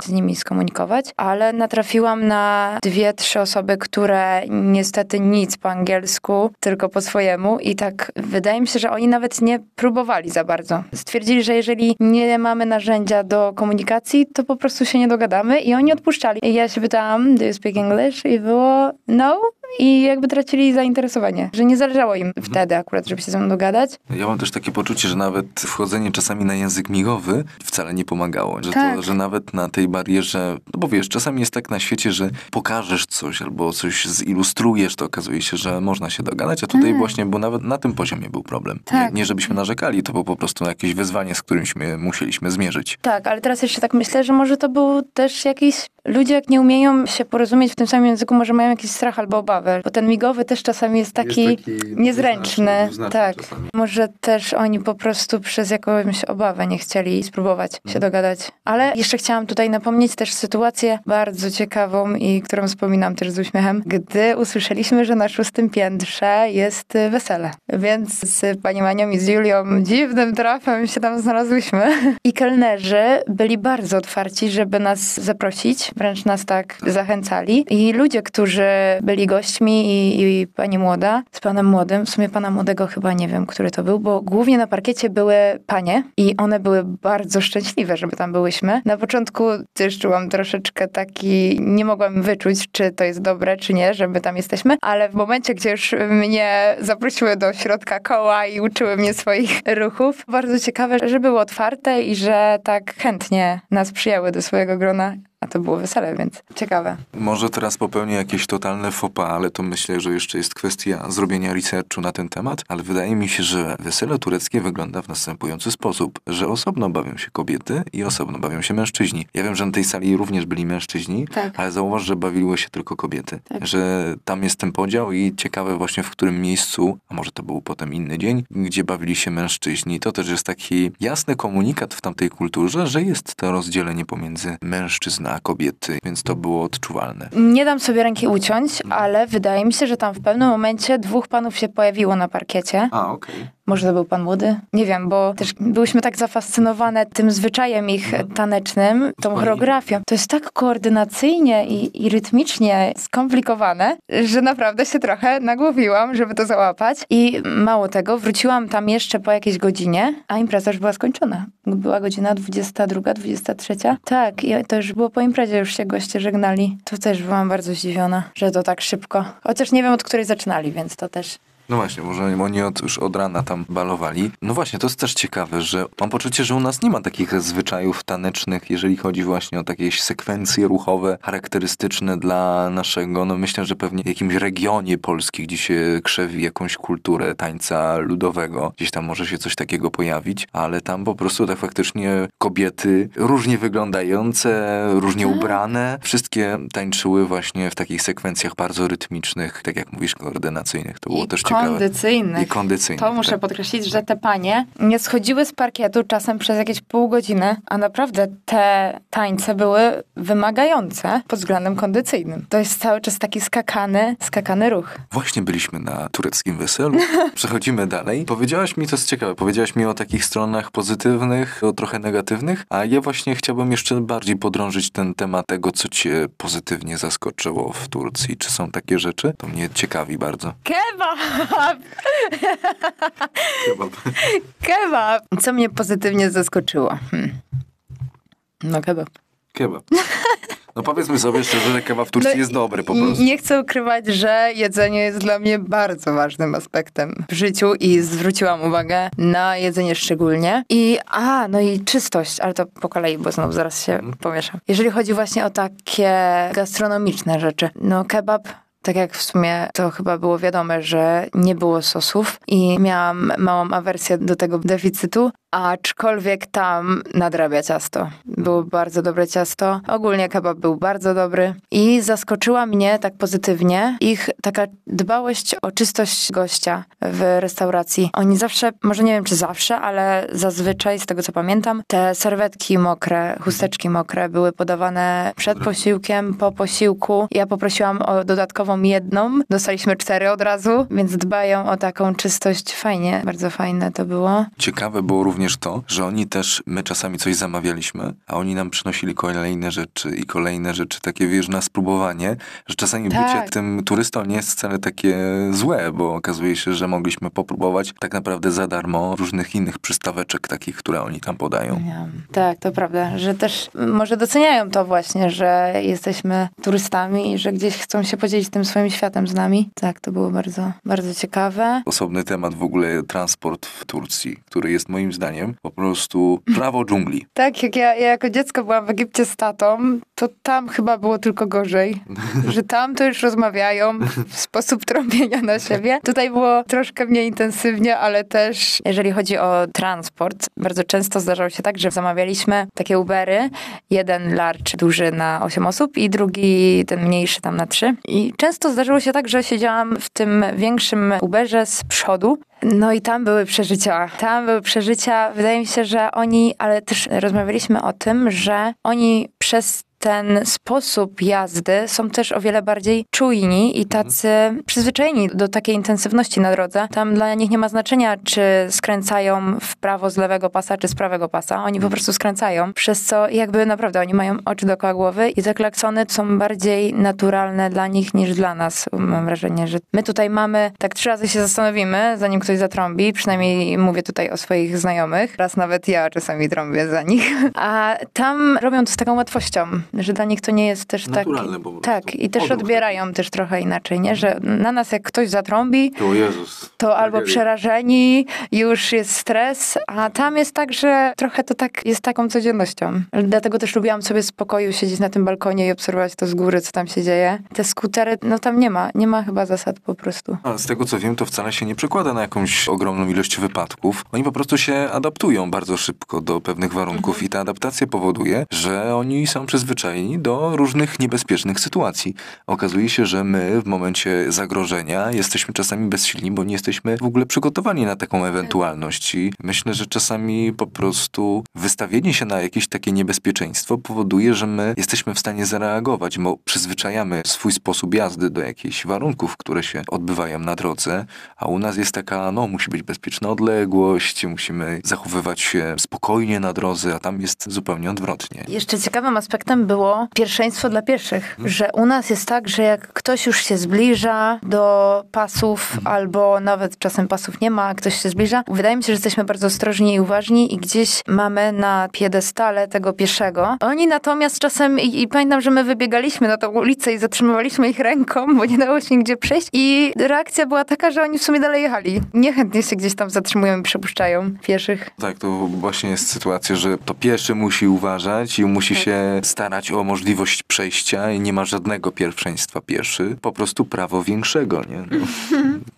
z nimi skomunikować, ale natrafiłam na dwie, trzy osoby, które niestety nic po angielsku, tylko po swojemu i tak wydaje mi się, że oni nawet nie próbowali za bardzo. Stwierdzili, że jeżeli nie mamy narzędzia do komunikacji, to po prostu się nie dogadamy i oni odpuszczali. I ja się pytałam, do you speak English? I było no. I jakby tracili zainteresowanie, że nie zależało im wtedy akurat, żeby się ze mną dogadać. Ja mam też takie poczucie, że nawet wchodzenie czasami na język migowy wcale nie pomagało. Że, to, Tak. że nawet na tej barierze, no bo wiesz, czasami jest tak na świecie, że pokażesz coś albo coś zilustrujesz, to okazuje się, że można się dogadać, a tutaj właśnie, bo nawet na tym poziomie był problem. Tak. Nie, nie żebyśmy narzekali, to było po prostu jakieś wyzwanie, z którymśmy musieliśmy zmierzyć. Tak, ale teraz jeszcze tak myślę, że może to był też jakiś... Ludzie jak nie umieją się porozumieć w tym samym języku, może mają jakiś strach albo obawy. Bo ten migowy też czasami jest taki, Jest taki niezręczny. tak. czasami. Może też oni po prostu przez jakąś obawę nie chcieli spróbować się dogadać. Ale jeszcze chciałam tutaj napomnieć też sytuację bardzo ciekawą i którą wspominam też z uśmiechem, gdy usłyszeliśmy, że na szóstym piętrze jest wesele. Więc z panią Anią i z Julią dziwnym trafem się tam znalazłyśmy. I kelnerzy byli bardzo otwarci, żeby nas zaprosić, wręcz nas tak zachęcali. I ludzie, którzy byli gośćmi i, i pani młoda z panem młodym, w sumie pana młodego chyba nie wiem, który to był, bo głównie na parkiecie były panie i one były bardzo szczęśliwe, żeby tam byłyśmy. Na początku też czułam troszeczkę taki, nie mogłam wyczuć, czy to jest dobre, czy nie, że my tam jesteśmy, ale w momencie, gdzie już mnie zaprosiły do środka koła i uczyły mnie swoich ruchów, bardzo ciekawe, że były otwarte i że tak chętnie nas przyjęły do swojego grona. A to było wesele, więc ciekawe. Może teraz popełnię jakieś totalne pas, ale to myślę, że jeszcze jest kwestia zrobienia researchu na ten temat, ale wydaje mi się, że wesele tureckie wygląda w następujący sposób, że osobno bawią się kobiety i osobno bawią się mężczyźni. Ja wiem, że na tej sali również byli mężczyźni, Tak. ale zauważ, że bawiły się tylko kobiety. Tak. Że tam jest ten podział i ciekawe właśnie w którym miejscu, a może to był potem inny dzień, gdzie bawili się mężczyźni. To też jest taki jasny komunikat w tamtej kulturze, że jest to rozdzielenie pomiędzy mężczyzn a kobiety, więc to było odczuwalne. Nie dam sobie ręki uciąć, ale wydaje mi się, że tam w pewnym momencie dwóch panów się pojawiło na parkiecie. A, okej. Może to był pan młody? Nie wiem, bo też byłyśmy tak zafascynowane tym zwyczajem ich tanecznym, tą choreografią. To jest tak koordynacyjnie i, i rytmicznie skomplikowane, że naprawdę się trochę nagłowiłam, żeby to załapać. I mało tego, wróciłam tam jeszcze po jakiejś godzinie, a impreza już była skończona. Była godzina 22, 23. Tak, i to już było po imprezie, już się goście żegnali. To też byłam bardzo zdziwiona, że to tak szybko. Chociaż nie wiem, od której zaczynali, więc to też No właśnie, może oni od, już od rana tam balowali. No właśnie, to jest też ciekawe, że mam poczucie, że u nas nie ma takich zwyczajów tanecznych, jeżeli chodzi właśnie o takie sekwencje ruchowe charakterystyczne dla naszego, no myślę, że pewnie w jakimś regionie Polski, gdzie się krzewi jakąś kulturę tańca ludowego, gdzieś tam może się coś takiego pojawić, ale tam po prostu tak faktycznie kobiety różnie wyglądające, różnie ubrane, wszystkie tańczyły właśnie w takich sekwencjach bardzo rytmicznych, tak jak mówisz, koordynacyjnych. To było I też ciekawe. Kondycyjnych. I kondycyjnych. To muszę tak. podkreślić, że te panie nie schodziły z parkietu czasem przez jakieś pół godziny, a naprawdę te tańce były wymagające pod względem kondycyjnym. To jest cały czas taki skakany, skakany ruch. Właśnie byliśmy na tureckim weselu. Przechodzimy dalej. Powiedziałaś mi, to jest ciekawe, powiedziałaś mi o takich stronach pozytywnych, o trochę negatywnych, a ja właśnie chciałbym jeszcze bardziej podrążyć ten temat tego, co cię pozytywnie zaskoczyło w Turcji. Czy są takie rzeczy? To mnie ciekawi bardzo. Kebab! Kebab! Co mnie pozytywnie zaskoczyło? Hmm. No kebab. Kebab. No powiedzmy sobie szczerze, że kebab w Turcji No jest dobry po prostu. Nie chcę ukrywać, że jedzenie jest dla mnie bardzo ważnym aspektem w życiu i zwróciłam uwagę na jedzenie szczególnie. I a, no i czystość, ale to po kolei, bo znowu zaraz się pomieszam. Jeżeli chodzi właśnie o takie gastronomiczne rzeczy, no kebab tak jak w sumie to chyba było wiadome, że nie było sosów i miałam małą awersję do tego deficytu, aczkolwiek tam nadrabia ciasto. Było bardzo dobre ciasto. Ogólnie kebab był bardzo dobry i zaskoczyła mnie tak pozytywnie ich taka dbałość o czystość gościa w restauracji. Oni zawsze, może nie wiem czy zawsze, ale zazwyczaj z tego co pamiętam, te serwetki mokre, chusteczki mokre były podawane przed posiłkiem, po posiłku. Ja poprosiłam o dodatkową jedną, dostaliśmy cztery od razu, więc dbają o taką czystość. Fajnie, bardzo fajne to było. Ciekawe było również to, że oni też, my czasami coś zamawialiśmy, a oni nam przynosili kolejne rzeczy i kolejne rzeczy, takie wiesz, na spróbowanie, że czasami Tak. bycie tym turystą nie jest wcale takie złe, bo okazuje się, że mogliśmy popróbować tak naprawdę za darmo różnych innych przystaweczek takich, które oni tam podają. Miałam. Tak, to prawda, że też może doceniają to właśnie, że jesteśmy turystami i że gdzieś chcą się podzielić tym swoim światem z nami. Tak, to było bardzo, bardzo ciekawe. Osobny temat w ogóle transport w Turcji, który jest moim zdaniem zdaniem po prostu prawo dżungli. Tak, jak ja, ja jako dziecko byłam w Egipcie z tatą, to tam chyba było tylko gorzej. Że tam to już rozmawiają w sposób trąbienia na siebie. Tutaj było troszkę mniej intensywnie, ale też jeżeli chodzi o transport, bardzo często zdarzało się tak, że zamawialiśmy takie Ubery, jeden large duży na 8 osób i drugi ten mniejszy tam na 3. I często zdarzyło się tak, że siedziałam w tym większym Uberze z przodu no i tam były przeżycia. Tam były przeżycia. Wydaje mi się, że oni, ale też rozmawialiśmy o tym, że oni przez ten sposób jazdy są też o wiele bardziej czujni i tacy przyzwyczajeni do takiej intensywności na drodze. Tam dla nich nie ma znaczenia, czy skręcają w prawo z lewego pasa, czy z prawego pasa. Oni po prostu skręcają, przez co jakby naprawdę oni mają oczy dookoła głowy i te klaksony są bardziej naturalne dla nich niż dla nas. Mam wrażenie, że my tutaj mamy, tak trzy razy się zastanowimy, zanim ktoś zatrąbi, przynajmniej mówię tutaj o swoich znajomych. Raz nawet ja czasami trąbię za nich. A tam robią to z taką łatwością że dla nich to nie jest też tak. Tak, i też odbierają też trochę inaczej, nie? Że na nas jak ktoś zatrąbi, to, Jezus, to albo przerażeni, już jest stres, a tam jest tak, że trochę to tak jest taką codziennością. Dlatego też lubiłam sobie spokoju siedzieć na tym balkonie i obserwować to z góry, co tam się dzieje. Te skutery, no tam nie ma, nie ma chyba zasad po prostu. A z tego co wiem, to wcale się nie przekłada na jakąś ogromną ilość wypadków. Oni po prostu się adaptują bardzo szybko do pewnych warunków mhm. i ta adaptacja powoduje, że oni są przyzwyczajeni przyzwyczajeni do różnych niebezpiecznych sytuacji. Okazuje się, że my w momencie zagrożenia jesteśmy czasami bezsilni, bo nie jesteśmy w ogóle przygotowani na taką ewentualność. I myślę, że czasami po prostu wystawienie się na jakieś takie niebezpieczeństwo powoduje, że my jesteśmy w stanie zareagować, bo przyzwyczajamy swój sposób jazdy do jakichś warunków, które się odbywają na drodze, a u nas jest taka, no, musi być bezpieczna odległość, musimy zachowywać się spokojnie na drodze, a tam jest zupełnie odwrotnie. Jeszcze ciekawym aspektem było pierwszeństwo dla pieszych. Hmm. Że u nas jest tak, że jak ktoś już się zbliża do pasów, hmm. albo nawet czasem pasów nie ma, ktoś się zbliża, wydaje mi się, że jesteśmy bardzo ostrożni i uważni i gdzieś mamy na piedestale tego pieszego. Oni natomiast czasem, i, i pamiętam, że my wybiegaliśmy na tą ulicę i zatrzymywaliśmy ich ręką, bo nie dało się nigdzie przejść i reakcja była taka, że oni w sumie dalej jechali. Niechętnie się gdzieś tam zatrzymują i przepuszczają pieszych. Tak, to właśnie jest sytuacja, że to pieszy musi uważać i musi tak. się starać o możliwość przejścia i nie ma żadnego pierwszeństwa pieszy, po prostu prawo większego, nie? No,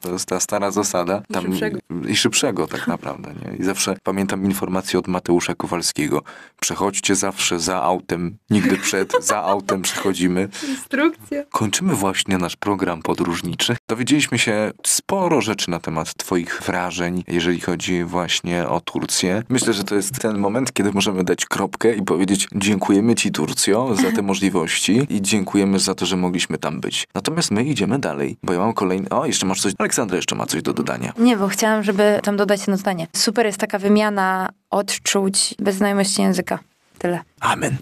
to jest ta stara zasada. Tam, I szybszego. I szybszego tak naprawdę, nie? I zawsze pamiętam informację od Mateusza Kowalskiego. Przechodźcie zawsze za autem, nigdy przed, za autem przechodzimy. Instrukcja. Kończymy właśnie nasz program podróżniczy. Dowiedzieliśmy się sporo rzeczy na temat twoich wrażeń, jeżeli chodzi właśnie o Turcję. Myślę, że to jest ten moment, kiedy możemy dać kropkę i powiedzieć dziękujemy ci Turcjo, za te możliwości i dziękujemy za to, że mogliśmy tam być. Natomiast my idziemy dalej, bo ja mam kolejny... O, jeszcze masz coś... Aleksandra jeszcze ma coś do dodania. Nie, bo chciałam, żeby tam dodać jedno zdanie. Super jest taka wymiana odczuć bez znajomości języka. Tyle. Amen.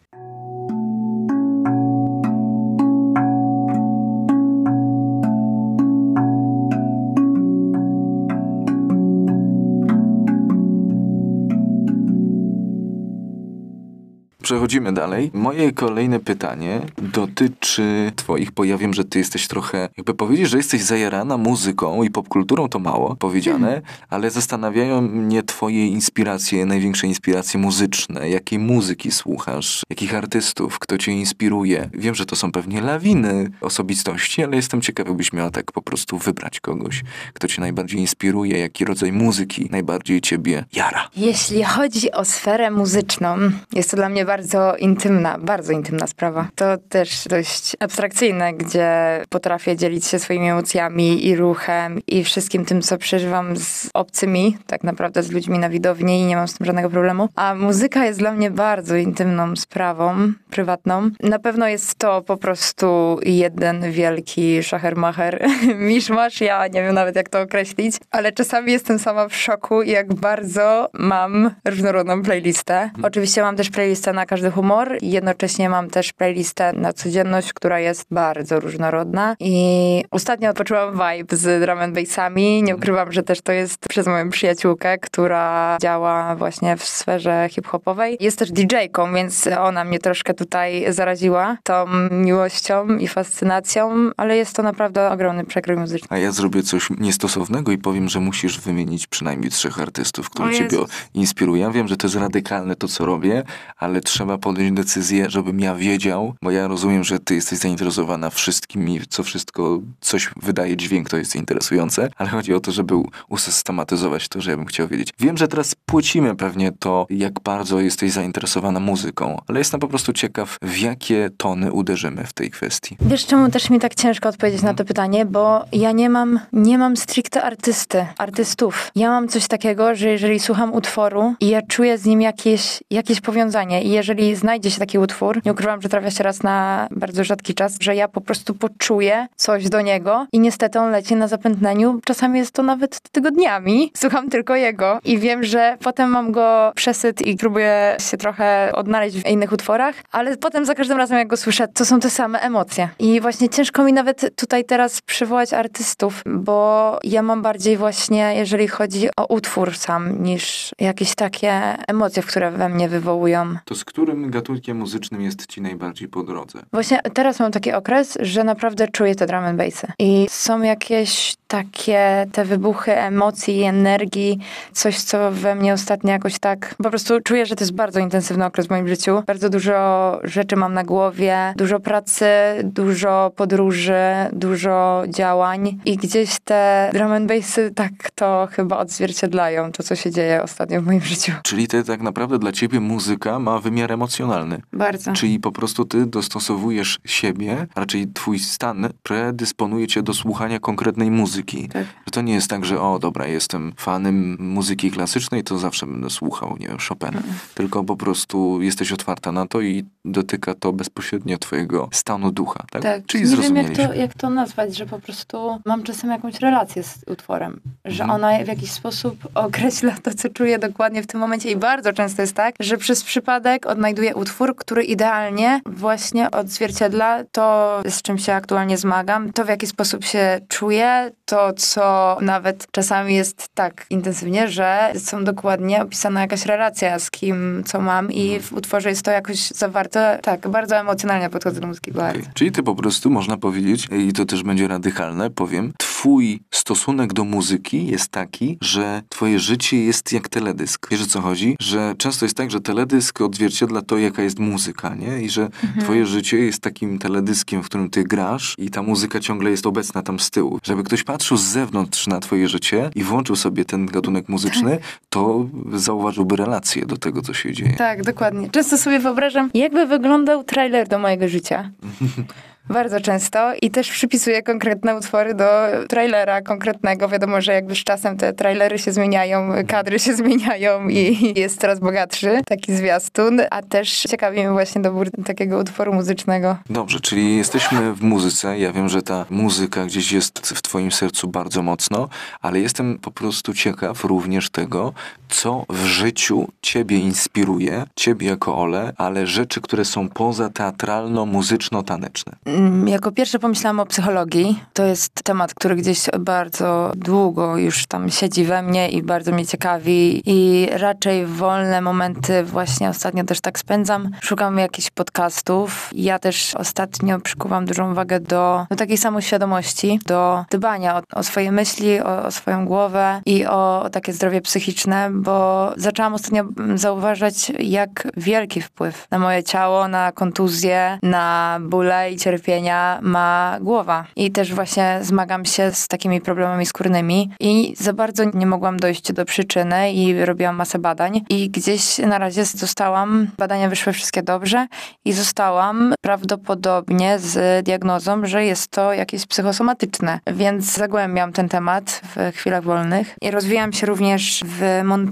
Przechodzimy dalej. Moje kolejne pytanie dotyczy twoich, bo ja wiem, że ty jesteś trochę, jakby powiedzieć, że jesteś zajarana muzyką i popkulturą, to mało powiedziane, hmm. ale zastanawiają mnie twoje inspiracje, największe inspiracje muzyczne. Jakiej muzyki słuchasz? Jakich artystów? Kto cię inspiruje? Wiem, że to są pewnie lawiny osobistości, ale jestem ciekaw, jakbyś miała tak po prostu wybrać kogoś, kto cię najbardziej inspiruje, jaki rodzaj muzyki najbardziej ciebie jara. Jeśli chodzi o sferę muzyczną, jest to dla mnie bardzo bardzo intymna, bardzo intymna sprawa. To też dość abstrakcyjne, gdzie potrafię dzielić się swoimi emocjami i ruchem i wszystkim tym, co przeżywam z obcymi, tak naprawdę z ludźmi na widowni i nie mam z tym żadnego problemu. A muzyka jest dla mnie bardzo intymną sprawą, prywatną. Na pewno jest to po prostu jeden wielki szachermacher, miszmasz, ja nie wiem nawet jak to określić, ale czasami jestem sama w szoku, jak bardzo mam różnorodną playlistę. Oczywiście mam też playlistę, na każdy humor. Jednocześnie mam też playlistę na codzienność, która jest bardzo różnorodna i ostatnio odpoczyłam vibe z drum and bassami. Nie ukrywam, że też to jest przez moją przyjaciółkę, która działa właśnie w sferze hip-hopowej. Jest też DJ-ką, więc ona mnie troszkę tutaj zaraziła tą miłością i fascynacją, ale jest to naprawdę ogromny przekrój muzyczny. A ja zrobię coś niestosownego i powiem, że musisz wymienić przynajmniej trzech artystów, którzy ciebie inspirują. Ja wiem, że to jest radykalne to, co robię, ale trzeba podjąć decyzję, żebym ja wiedział, bo ja rozumiem, że ty jesteś zainteresowana wszystkim i co wszystko, coś wydaje dźwięk, to jest interesujące, ale chodzi o to, żeby usystematyzować to, że ja bym chciał wiedzieć. Wiem, że teraz płacimy pewnie to, jak bardzo jesteś zainteresowana muzyką, ale jestem po prostu ciekaw, w jakie tony uderzymy w tej kwestii. Wiesz, czemu też mi tak ciężko odpowiedzieć na to pytanie, bo ja nie mam, nie mam stricte artysty, artystów. Ja mam coś takiego, że jeżeli słucham utworu i ja czuję z nim jakieś, jakieś powiązanie i jeżeli znajdzie się taki utwór, nie ukrywam, że trafia się raz na bardzo rzadki czas, że ja po prostu poczuję coś do niego i niestety on leci na zapętleniu. Czasami jest to nawet tygodniami. Słucham tylko jego i wiem, że potem mam go przesyt i próbuję się trochę odnaleźć w innych utworach, ale potem za każdym razem jak go słyszę, to są te same emocje. I właśnie ciężko mi nawet tutaj teraz przywołać artystów, bo ja mam bardziej właśnie, jeżeli chodzi o utwór sam, niż jakieś takie emocje, które we mnie wywołują. To którym gatunkiem muzycznym jest ci najbardziej po drodze? Właśnie teraz mam taki okres, że naprawdę czuję te drum and bassy. I są jakieś takie te wybuchy emocji i energii, coś, co we mnie ostatnio jakoś tak, po prostu czuję, że to jest bardzo intensywny okres w moim życiu. Bardzo dużo rzeczy mam na głowie, dużo pracy, dużo podróży, dużo działań i gdzieś te drum and bassy tak to chyba odzwierciedlają to, co się dzieje ostatnio w moim życiu. Czyli ty tak naprawdę dla ciebie muzyka ma wymiar emocjonalny. Bardzo. Czyli po prostu ty dostosowujesz siebie, raczej twój stan predysponuje cię do słuchania konkretnej muzyki. Tak. Że to nie jest tak, że o dobra, jestem fanem muzyki klasycznej, to zawsze będę słuchał, nie wiem, Chopina. Tylko po prostu jesteś otwarta na to i dotyka to bezpośrednio twojego stanu ducha, tak? Tak, Czyli nie wiem jak to, jak to nazwać, że po prostu mam czasem jakąś relację z utworem, że Mhm. ona w jakiś sposób określa to, co czuję dokładnie w tym momencie i bardzo często jest tak, że przez przypadek odnajduję utwór, który idealnie właśnie odzwierciedla to, z czym się aktualnie zmagam, to w jaki sposób się czuję, to co nawet czasami jest tak intensywnie, że są dokładnie opisana jakaś relacja z kim, co mam i Mhm. w utworze jest to jakoś zawarte, tak, bardzo emocjonalnie podchodzę do muzyki, bardzo. Czyli ty po prostu, można powiedzieć, i to też będzie radykalne, powiem, twój stosunek do muzyki jest taki, że twoje życie jest jak teledysk. Wiesz o co chodzi? Że często jest tak, że teledysk odzwierciedla to, jaka jest muzyka, nie? I że Mhm. twoje życie jest takim teledyskiem, w którym ty grasz i ta muzyka ciągle jest obecna tam z tyłu. Żeby ktoś patrzył z zewnątrz na twoje życie i włączył sobie ten gatunek muzyczny, to zauważyłby relację do tego, co się dzieje. Tak, dokładnie. Często sobie wyobrażam, jakby wyglądał trailer do mojego życia. Bardzo często i też przypisuję konkretne utwory do trailera konkretnego. Wiadomo, że jakby z czasem te trailery się zmieniają, kadry się zmieniają i jest coraz bogatszy taki zwiastun, a też ciekawi mnie właśnie dobór takiego utworu muzycznego. Dobrze, czyli jesteśmy w muzyce. Ja wiem, że ta muzyka gdzieś jest w Twoim sercu bardzo mocno, ale jestem po prostu ciekaw również tego, co w życiu Ciebie inspiruje, Ciebie jako Ole, ale rzeczy, które są poza teatralno-muzyczno-taneczne. Mm, Jako pierwsze pomyślałam o psychologii. To jest temat, który gdzieś bardzo długo już tam siedzi we mnie i bardzo mnie ciekawi. I raczej wolne momenty właśnie ostatnio też tak spędzam. Szukam jakichś podcastów. Ja też ostatnio przykuwam dużą uwagę do, do takiej samoświadomości, do dbania o, o swoje myśli, o, o swoją głowę i o, o takie zdrowie psychiczne, bo zaczęłam ostatnio mm, zauważać, jak wielki wpływ na moje ciało, na kontuzje, na bóle i cierpienia ma głowa. I też właśnie zmagam się z takimi problemami skórnymi i za bardzo nie mogłam dojść do przyczyny i robiłam masę badań i gdzieś na razie zostałam, badania wyszły wszystkie dobrze i zostałam prawdopodobnie z diagnozą, że jest to jakieś psychosomatyczne, więc zagłębiam ten temat w chwilach wolnych i rozwijam się również w montażu,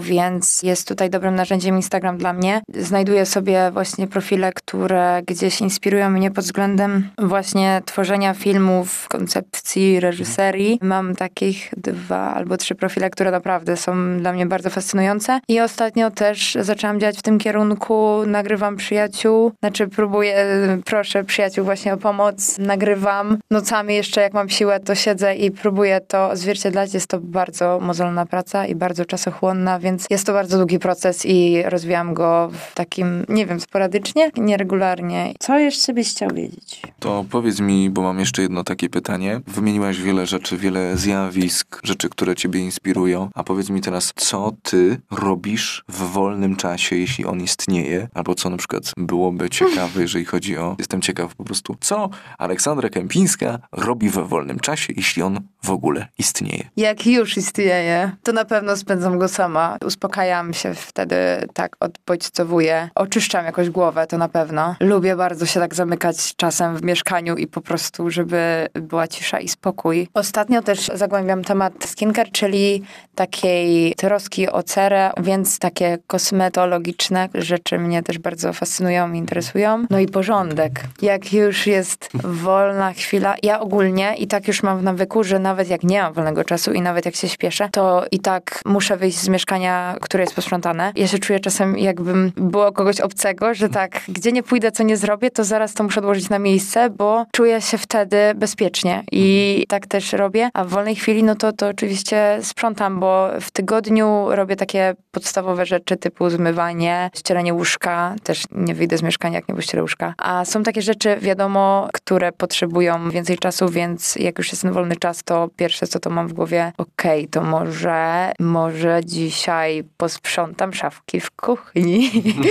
więc jest tutaj dobrym narzędziem Instagram dla mnie. Znajduję sobie właśnie profile, które gdzieś inspirują mnie pod względem właśnie tworzenia filmów, koncepcji, reżyserii. Mam takich dwa albo trzy profile, które naprawdę są dla mnie bardzo fascynujące. I ostatnio też zaczęłam działać w tym kierunku. Nagrywam przyjaciół, znaczy próbuję, proszę przyjaciół właśnie o pomoc. Nagrywam nocami jeszcze, jak mam siłę, to siedzę i próbuję to odzwierciedlać. Jest to bardzo mozolna praca i bardzo czasochłonna, więc jest to bardzo długi proces i rozwijam go w takim, nie wiem, sporadycznie, nieregularnie. Co jeszcze byś chciał wiedzieć? To powiedz mi, bo mam jeszcze jedno takie pytanie. Wymieniłaś wiele rzeczy, wiele zjawisk, rzeczy, które ciebie inspirują. A powiedz mi teraz, co ty robisz w wolnym czasie, jeśli on istnieje? Albo co na przykład byłoby ciekawe, jeżeli chodzi o... Jestem ciekaw po prostu, co Aleksandra Kępińska robi we wolnym czasie, jeśli on w ogóle istnieje? Jak już istnieje, to na pewno spędzam go sama. Uspokajam się wtedy, tak odpodźcowuję. Oczyszczam jakoś głowę, to na pewno. Lubię bardzo się tak zamykać czasem w mieszkaniu i po prostu, żeby była cisza i spokój. Ostatnio też zagłębiam temat skincare, czyli takiej troski o cerę, więc takie kosmetologiczne rzeczy mnie też bardzo fascynują i interesują. No i porządek. Jak już jest wolna chwila, ja ogólnie i tak już mam w nawyku, że nawet jak nie mam wolnego czasu i nawet jak się śpieszę, to i tak muszę wyjść z mieszkania, które jest posprzątane. Ja się czuję czasem jakbym było kogoś obcego, że tak, gdzie nie pójdę, co nie zrobię, to zaraz to muszę odłożyć na miejsce, bo czuję się wtedy bezpiecznie i tak też robię. A w wolnej chwili, no to, to oczywiście sprzątam, bo w tygodniu robię takie podstawowe rzeczy typu zmywanie, ścieranie łóżka. Też nie wyjdę z mieszkania, jak nie pościerę łóżka. A są takie rzeczy, wiadomo, które potrzebują więcej czasu, więc jak już jest ten wolny czas, to pierwsze, co to mam w głowie, okej, okay, to może, może dzisiaj posprzątam szafki w kuchni.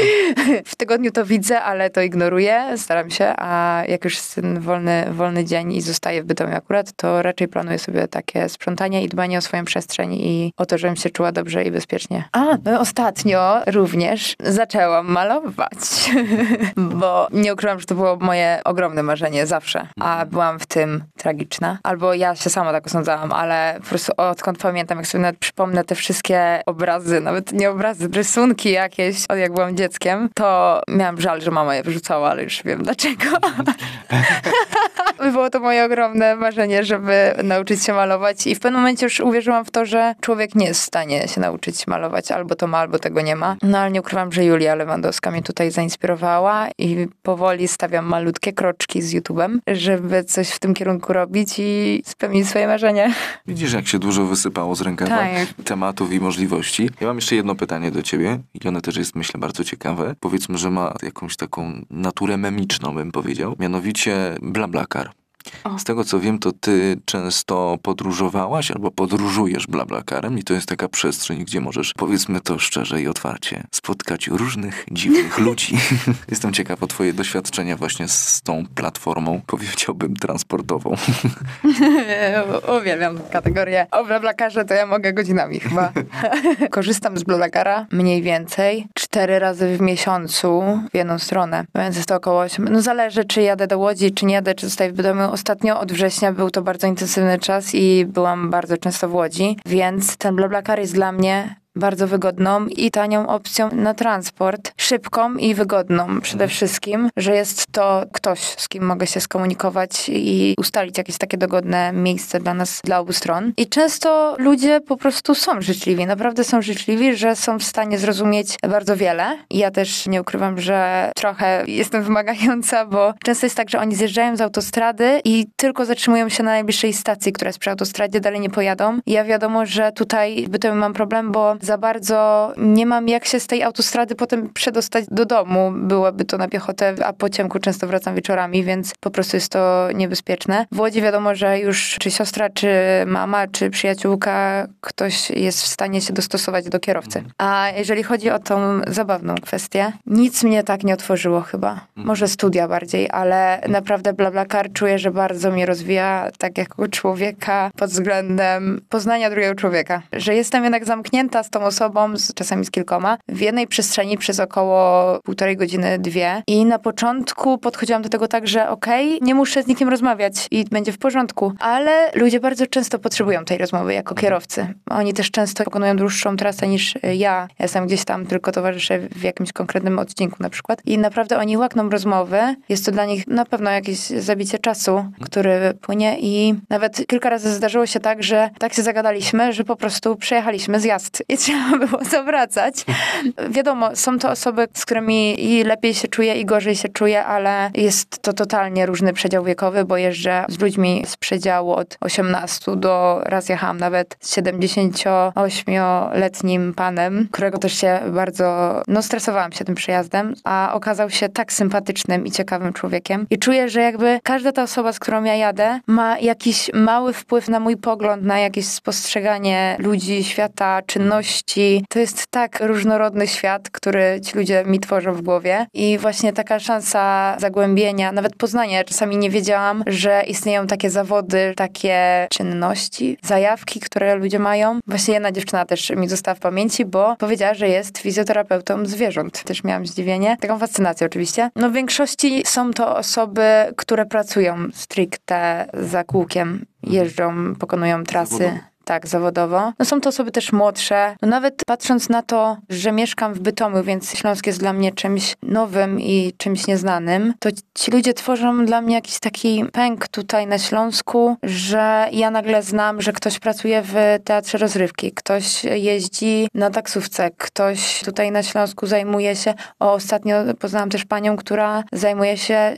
w tygodniu to widzę, ale to ignoruję, staram się, a jak już jest ten wolny, wolny dzień i zostaję w Bytomiu akurat, to raczej planuję sobie takie sprzątanie i dbanie o swoją przestrzeń i o to, żebym się czuła dobrze i bezpiecznie. A, no ostatnio również zaczęłam malować, bo nie ukrywam, że to było moje ogromne marzenie zawsze, a byłam w tym tragiczna. Albo ja się sama tak osądzałam, ale po prostu odkąd pamiętam, jak sobie nawet przypomnę te wszystkie obrazy, nawet nie obrazy, rysunki jakieś, od jak byłam dzieckiem, to miałam żal, że mama je wyrzucała, ale już wiem dlaczego. Było to moje ogromne marzenie, żeby nauczyć się malować i w pewnym momencie już uwierzyłam w to, że człowiek nie jest w stanie się nauczyć malować, albo to ma, albo tego nie ma. No ale nie ukrywam, że Julia Lewandowska mnie tutaj zainspirowała i powoli stawiam malutkie kroczki z YouTube'em, żeby coś w tym kierunku robić i spełnić swoje marzenie. Widzisz, jak się dużo wysypało z rękawa Tak. tematów i możliwości. Ja mam jeszcze jedno pytanie do ciebie i ono też jest, myślę, bardzo ciekawe. Powiedzmy, że ma jakąś taką naturę memiczną, bym powiedział. Mianowicie BlaBlaCar. O. Z tego co wiem, to ty często podróżowałaś albo podróżujesz BlaBlaCarem i to jest taka przestrzeń, gdzie możesz, powiedzmy to szczerze i otwarcie, spotkać różnych dziwnych ludzi. Jestem ciekaw o twoje doświadczenia właśnie z tą platformą, powiedziałbym, transportową. Uwielbiam tę kategorię. O blablakarze to ja mogę godzinami chyba. Korzystam z blablakara mniej więcej cztery razy w miesiącu w jedną stronę, więc jest to około 8. No zależy, czy jadę do Łodzi, czy nie jadę, czy zostaję w domu. Ostatnio od września był to bardzo intensywny czas i byłam bardzo często w Łodzi, więc ten blablakar jest dla mnie bardzo wygodną i tanią opcją na transport, szybką i wygodną przede wszystkim, że jest to ktoś, z kim mogę się skomunikować i ustalić jakieś takie dogodne miejsce dla nas, dla obu stron. I często ludzie po prostu są życzliwi, naprawdę są życzliwi, że są w stanie zrozumieć bardzo wiele. Ja też nie ukrywam, że trochę jestem wymagająca, bo często jest tak, że oni zjeżdżają z autostrady i tylko zatrzymują się na najbliższej stacji, która jest przy autostradzie, dalej nie pojadą. Ja wiadomo, że tutaj bytem mam problem, bo za bardzo nie mam jak się z tej autostrady potem przedostać do domu. Byłoby to na piechotę, a po ciemku często wracam wieczorami, więc po prostu jest to niebezpieczne. W Łodzi wiadomo, że już czy siostra, czy mama, czy przyjaciółka, ktoś jest w stanie się dostosować do kierowcy. A jeżeli chodzi o tą zabawną kwestię, nic mnie tak nie otworzyło chyba. Może studia bardziej, ale naprawdę BlaBlaCar czuję, że bardzo mnie rozwija tak jako człowieka pod względem poznania drugiego człowieka. Że jestem jednak zamknięta kilkunastą osobom, z, czasami z kilkoma, w jednej przestrzeni przez około półtorej godziny, dwie. I na początku podchodziłam do tego tak, że okej, okay, nie muszę z nikim rozmawiać i będzie w porządku. Ale ludzie bardzo często potrzebują tej rozmowy jako kierowcy. Oni też często pokonują dłuższą trasę niż ja. Ja jestem gdzieś tam tylko towarzyszę w jakimś konkretnym odcinku na przykład. I naprawdę oni łakną rozmowy. Jest to dla nich na pewno jakieś zabicie czasu, który płynie i nawet kilka razy zdarzyło się tak, że tak się zagadaliśmy, że po prostu przejechaliśmy zjazd i trzeba było zawracać. Wiadomo, są to osoby, z którymi i lepiej się czuje, i gorzej się czuje, ale jest to totalnie różny przedział wiekowy, bo jeżdżę z ludźmi z przedziału od 18 do, raz jechałam nawet z 78-letnim panem, którego też się bardzo, no stresowałam się tym przejazdem, a okazał się tak sympatycznym i ciekawym człowiekiem. I czuję, że jakby każda ta osoba, z którą ja jadę, ma jakiś mały wpływ na mój pogląd, na jakieś spostrzeganie ludzi, świata, czynności. To jest tak różnorodny świat, który ci ludzie mi tworzą w głowie. I właśnie taka szansa zagłębienia, nawet poznania. Czasami nie wiedziałam, że istnieją takie zawody, takie czynności, zajawki, które ludzie mają. Właśnie jedna dziewczyna też mi została w pamięci, bo powiedziała, że jest fizjoterapeutą zwierząt. Też miałam zdziwienie. Taką fascynację oczywiście. No w większości są to osoby, które pracują stricte za kółkiem, jeżdżą, pokonują trasy tak, zawodowo. No są to osoby też młodsze. No nawet patrząc na to, że mieszkam w Bytomiu, więc Śląsk jest dla mnie czymś nowym i czymś nieznanym, to ci ludzie tworzą dla mnie jakiś taki pęk tutaj na Śląsku, że ja nagle znam, że ktoś pracuje w teatrze rozrywki, ktoś jeździ na taksówce, ktoś tutaj na Śląsku zajmuje się, o ostatnio poznałam też panią, która zajmuje się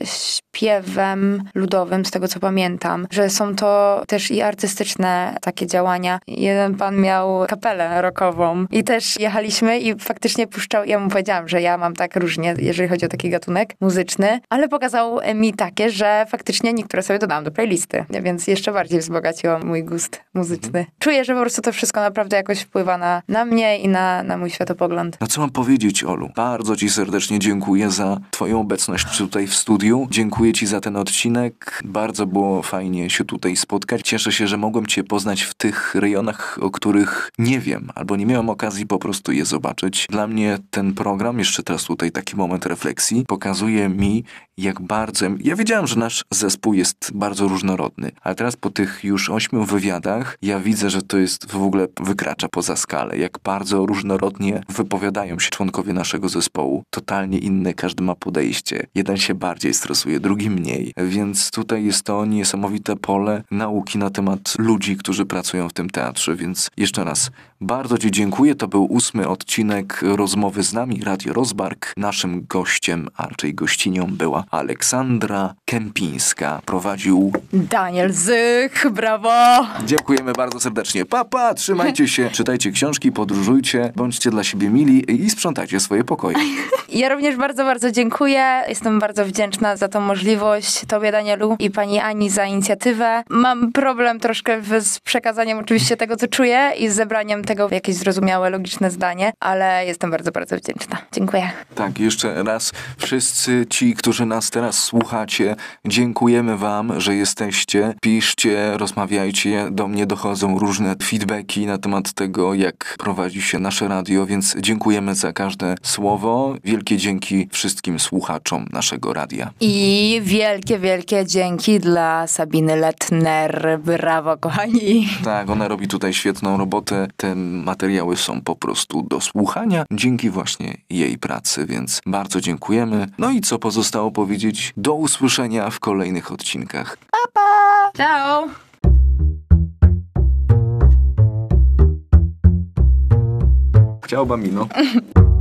śpiewem ludowym, z tego co pamiętam, że są to też i artystyczne takie działania, Jeden pan miał kapelę rockową i też jechaliśmy i faktycznie puszczał, ja mu powiedziałam, że ja mam tak różnie, jeżeli chodzi o taki gatunek muzyczny, ale pokazał mi takie, że faktycznie niektóre sobie dodałam do playlisty, więc jeszcze bardziej wzbogaciło mój gust muzyczny. Czuję, że po prostu to wszystko naprawdę jakoś wpływa na, na mnie i na, na mój światopogląd. No co mam powiedzieć, Olu? Bardzo ci serdecznie dziękuję za twoją obecność tutaj w studiu. Dziękuję ci za ten odcinek. Bardzo było fajnie się tutaj spotkać. Cieszę się, że mogłem cię poznać w tych rejonach, o których nie wiem, albo nie miałem okazji po prostu je zobaczyć. Dla mnie ten program, jeszcze teraz tutaj taki moment refleksji, pokazuje mi, jak bardzo. Ja wiedziałem, że nasz zespół jest bardzo różnorodny, ale teraz po tych już ośmiu wywiadach ja widzę, że to jest w ogóle wykracza poza skalę. Jak bardzo różnorodnie wypowiadają się członkowie naszego zespołu. Totalnie inne, każdy ma podejście. Jeden się bardziej stresuje, drugi mniej. Więc tutaj jest to niesamowite pole nauki na temat ludzi, którzy pracują w tym teatrze. Więc jeszcze raz bardzo Ci dziękuję. To był ósmy odcinek rozmowy z nami, Radio Rozbark. Naszym gościem, a raczej gościnią była Aleksandra Kępińska. Prowadził Daniel Zych, brawo! Dziękujemy bardzo serdecznie. Papa, trzymajcie się, czytajcie książki, podróżujcie, bądźcie dla siebie mili i sprzątajcie swoje pokoje. Ja również bardzo, bardzo dziękuję. Jestem bardzo wdzięczna za tą możliwość. Tobie, Danielu, i pani Ani za inicjatywę. Mam problem troszkę z przekazaniem oczywiście tego, co czuję i z zebraniem tego w jakieś zrozumiałe, logiczne zdanie, ale jestem bardzo, bardzo wdzięczna. Dziękuję. Tak, jeszcze raz wszyscy ci, którzy nas teraz słuchacie, dziękujemy wam, że jesteście. Piszcie, rozmawiajcie. Do mnie dochodzą różne feedbacki na temat tego, jak prowadzi się nasze radio, więc dziękujemy za każde słowo. Wielkie dzięki wszystkim słuchaczom naszego radia. I wielkie, wielkie dzięki dla Sabiny Letner. Brawo, kochani. Tak, ona robi tutaj świetną robotę. Te materiały są po prostu do słuchania dzięki właśnie jej pracy, więc bardzo dziękujemy. No i co pozostało powiedzieć? Do usłyszenia w kolejnych odcinkach. Pa, pa! Ciao! Ciao, bambino.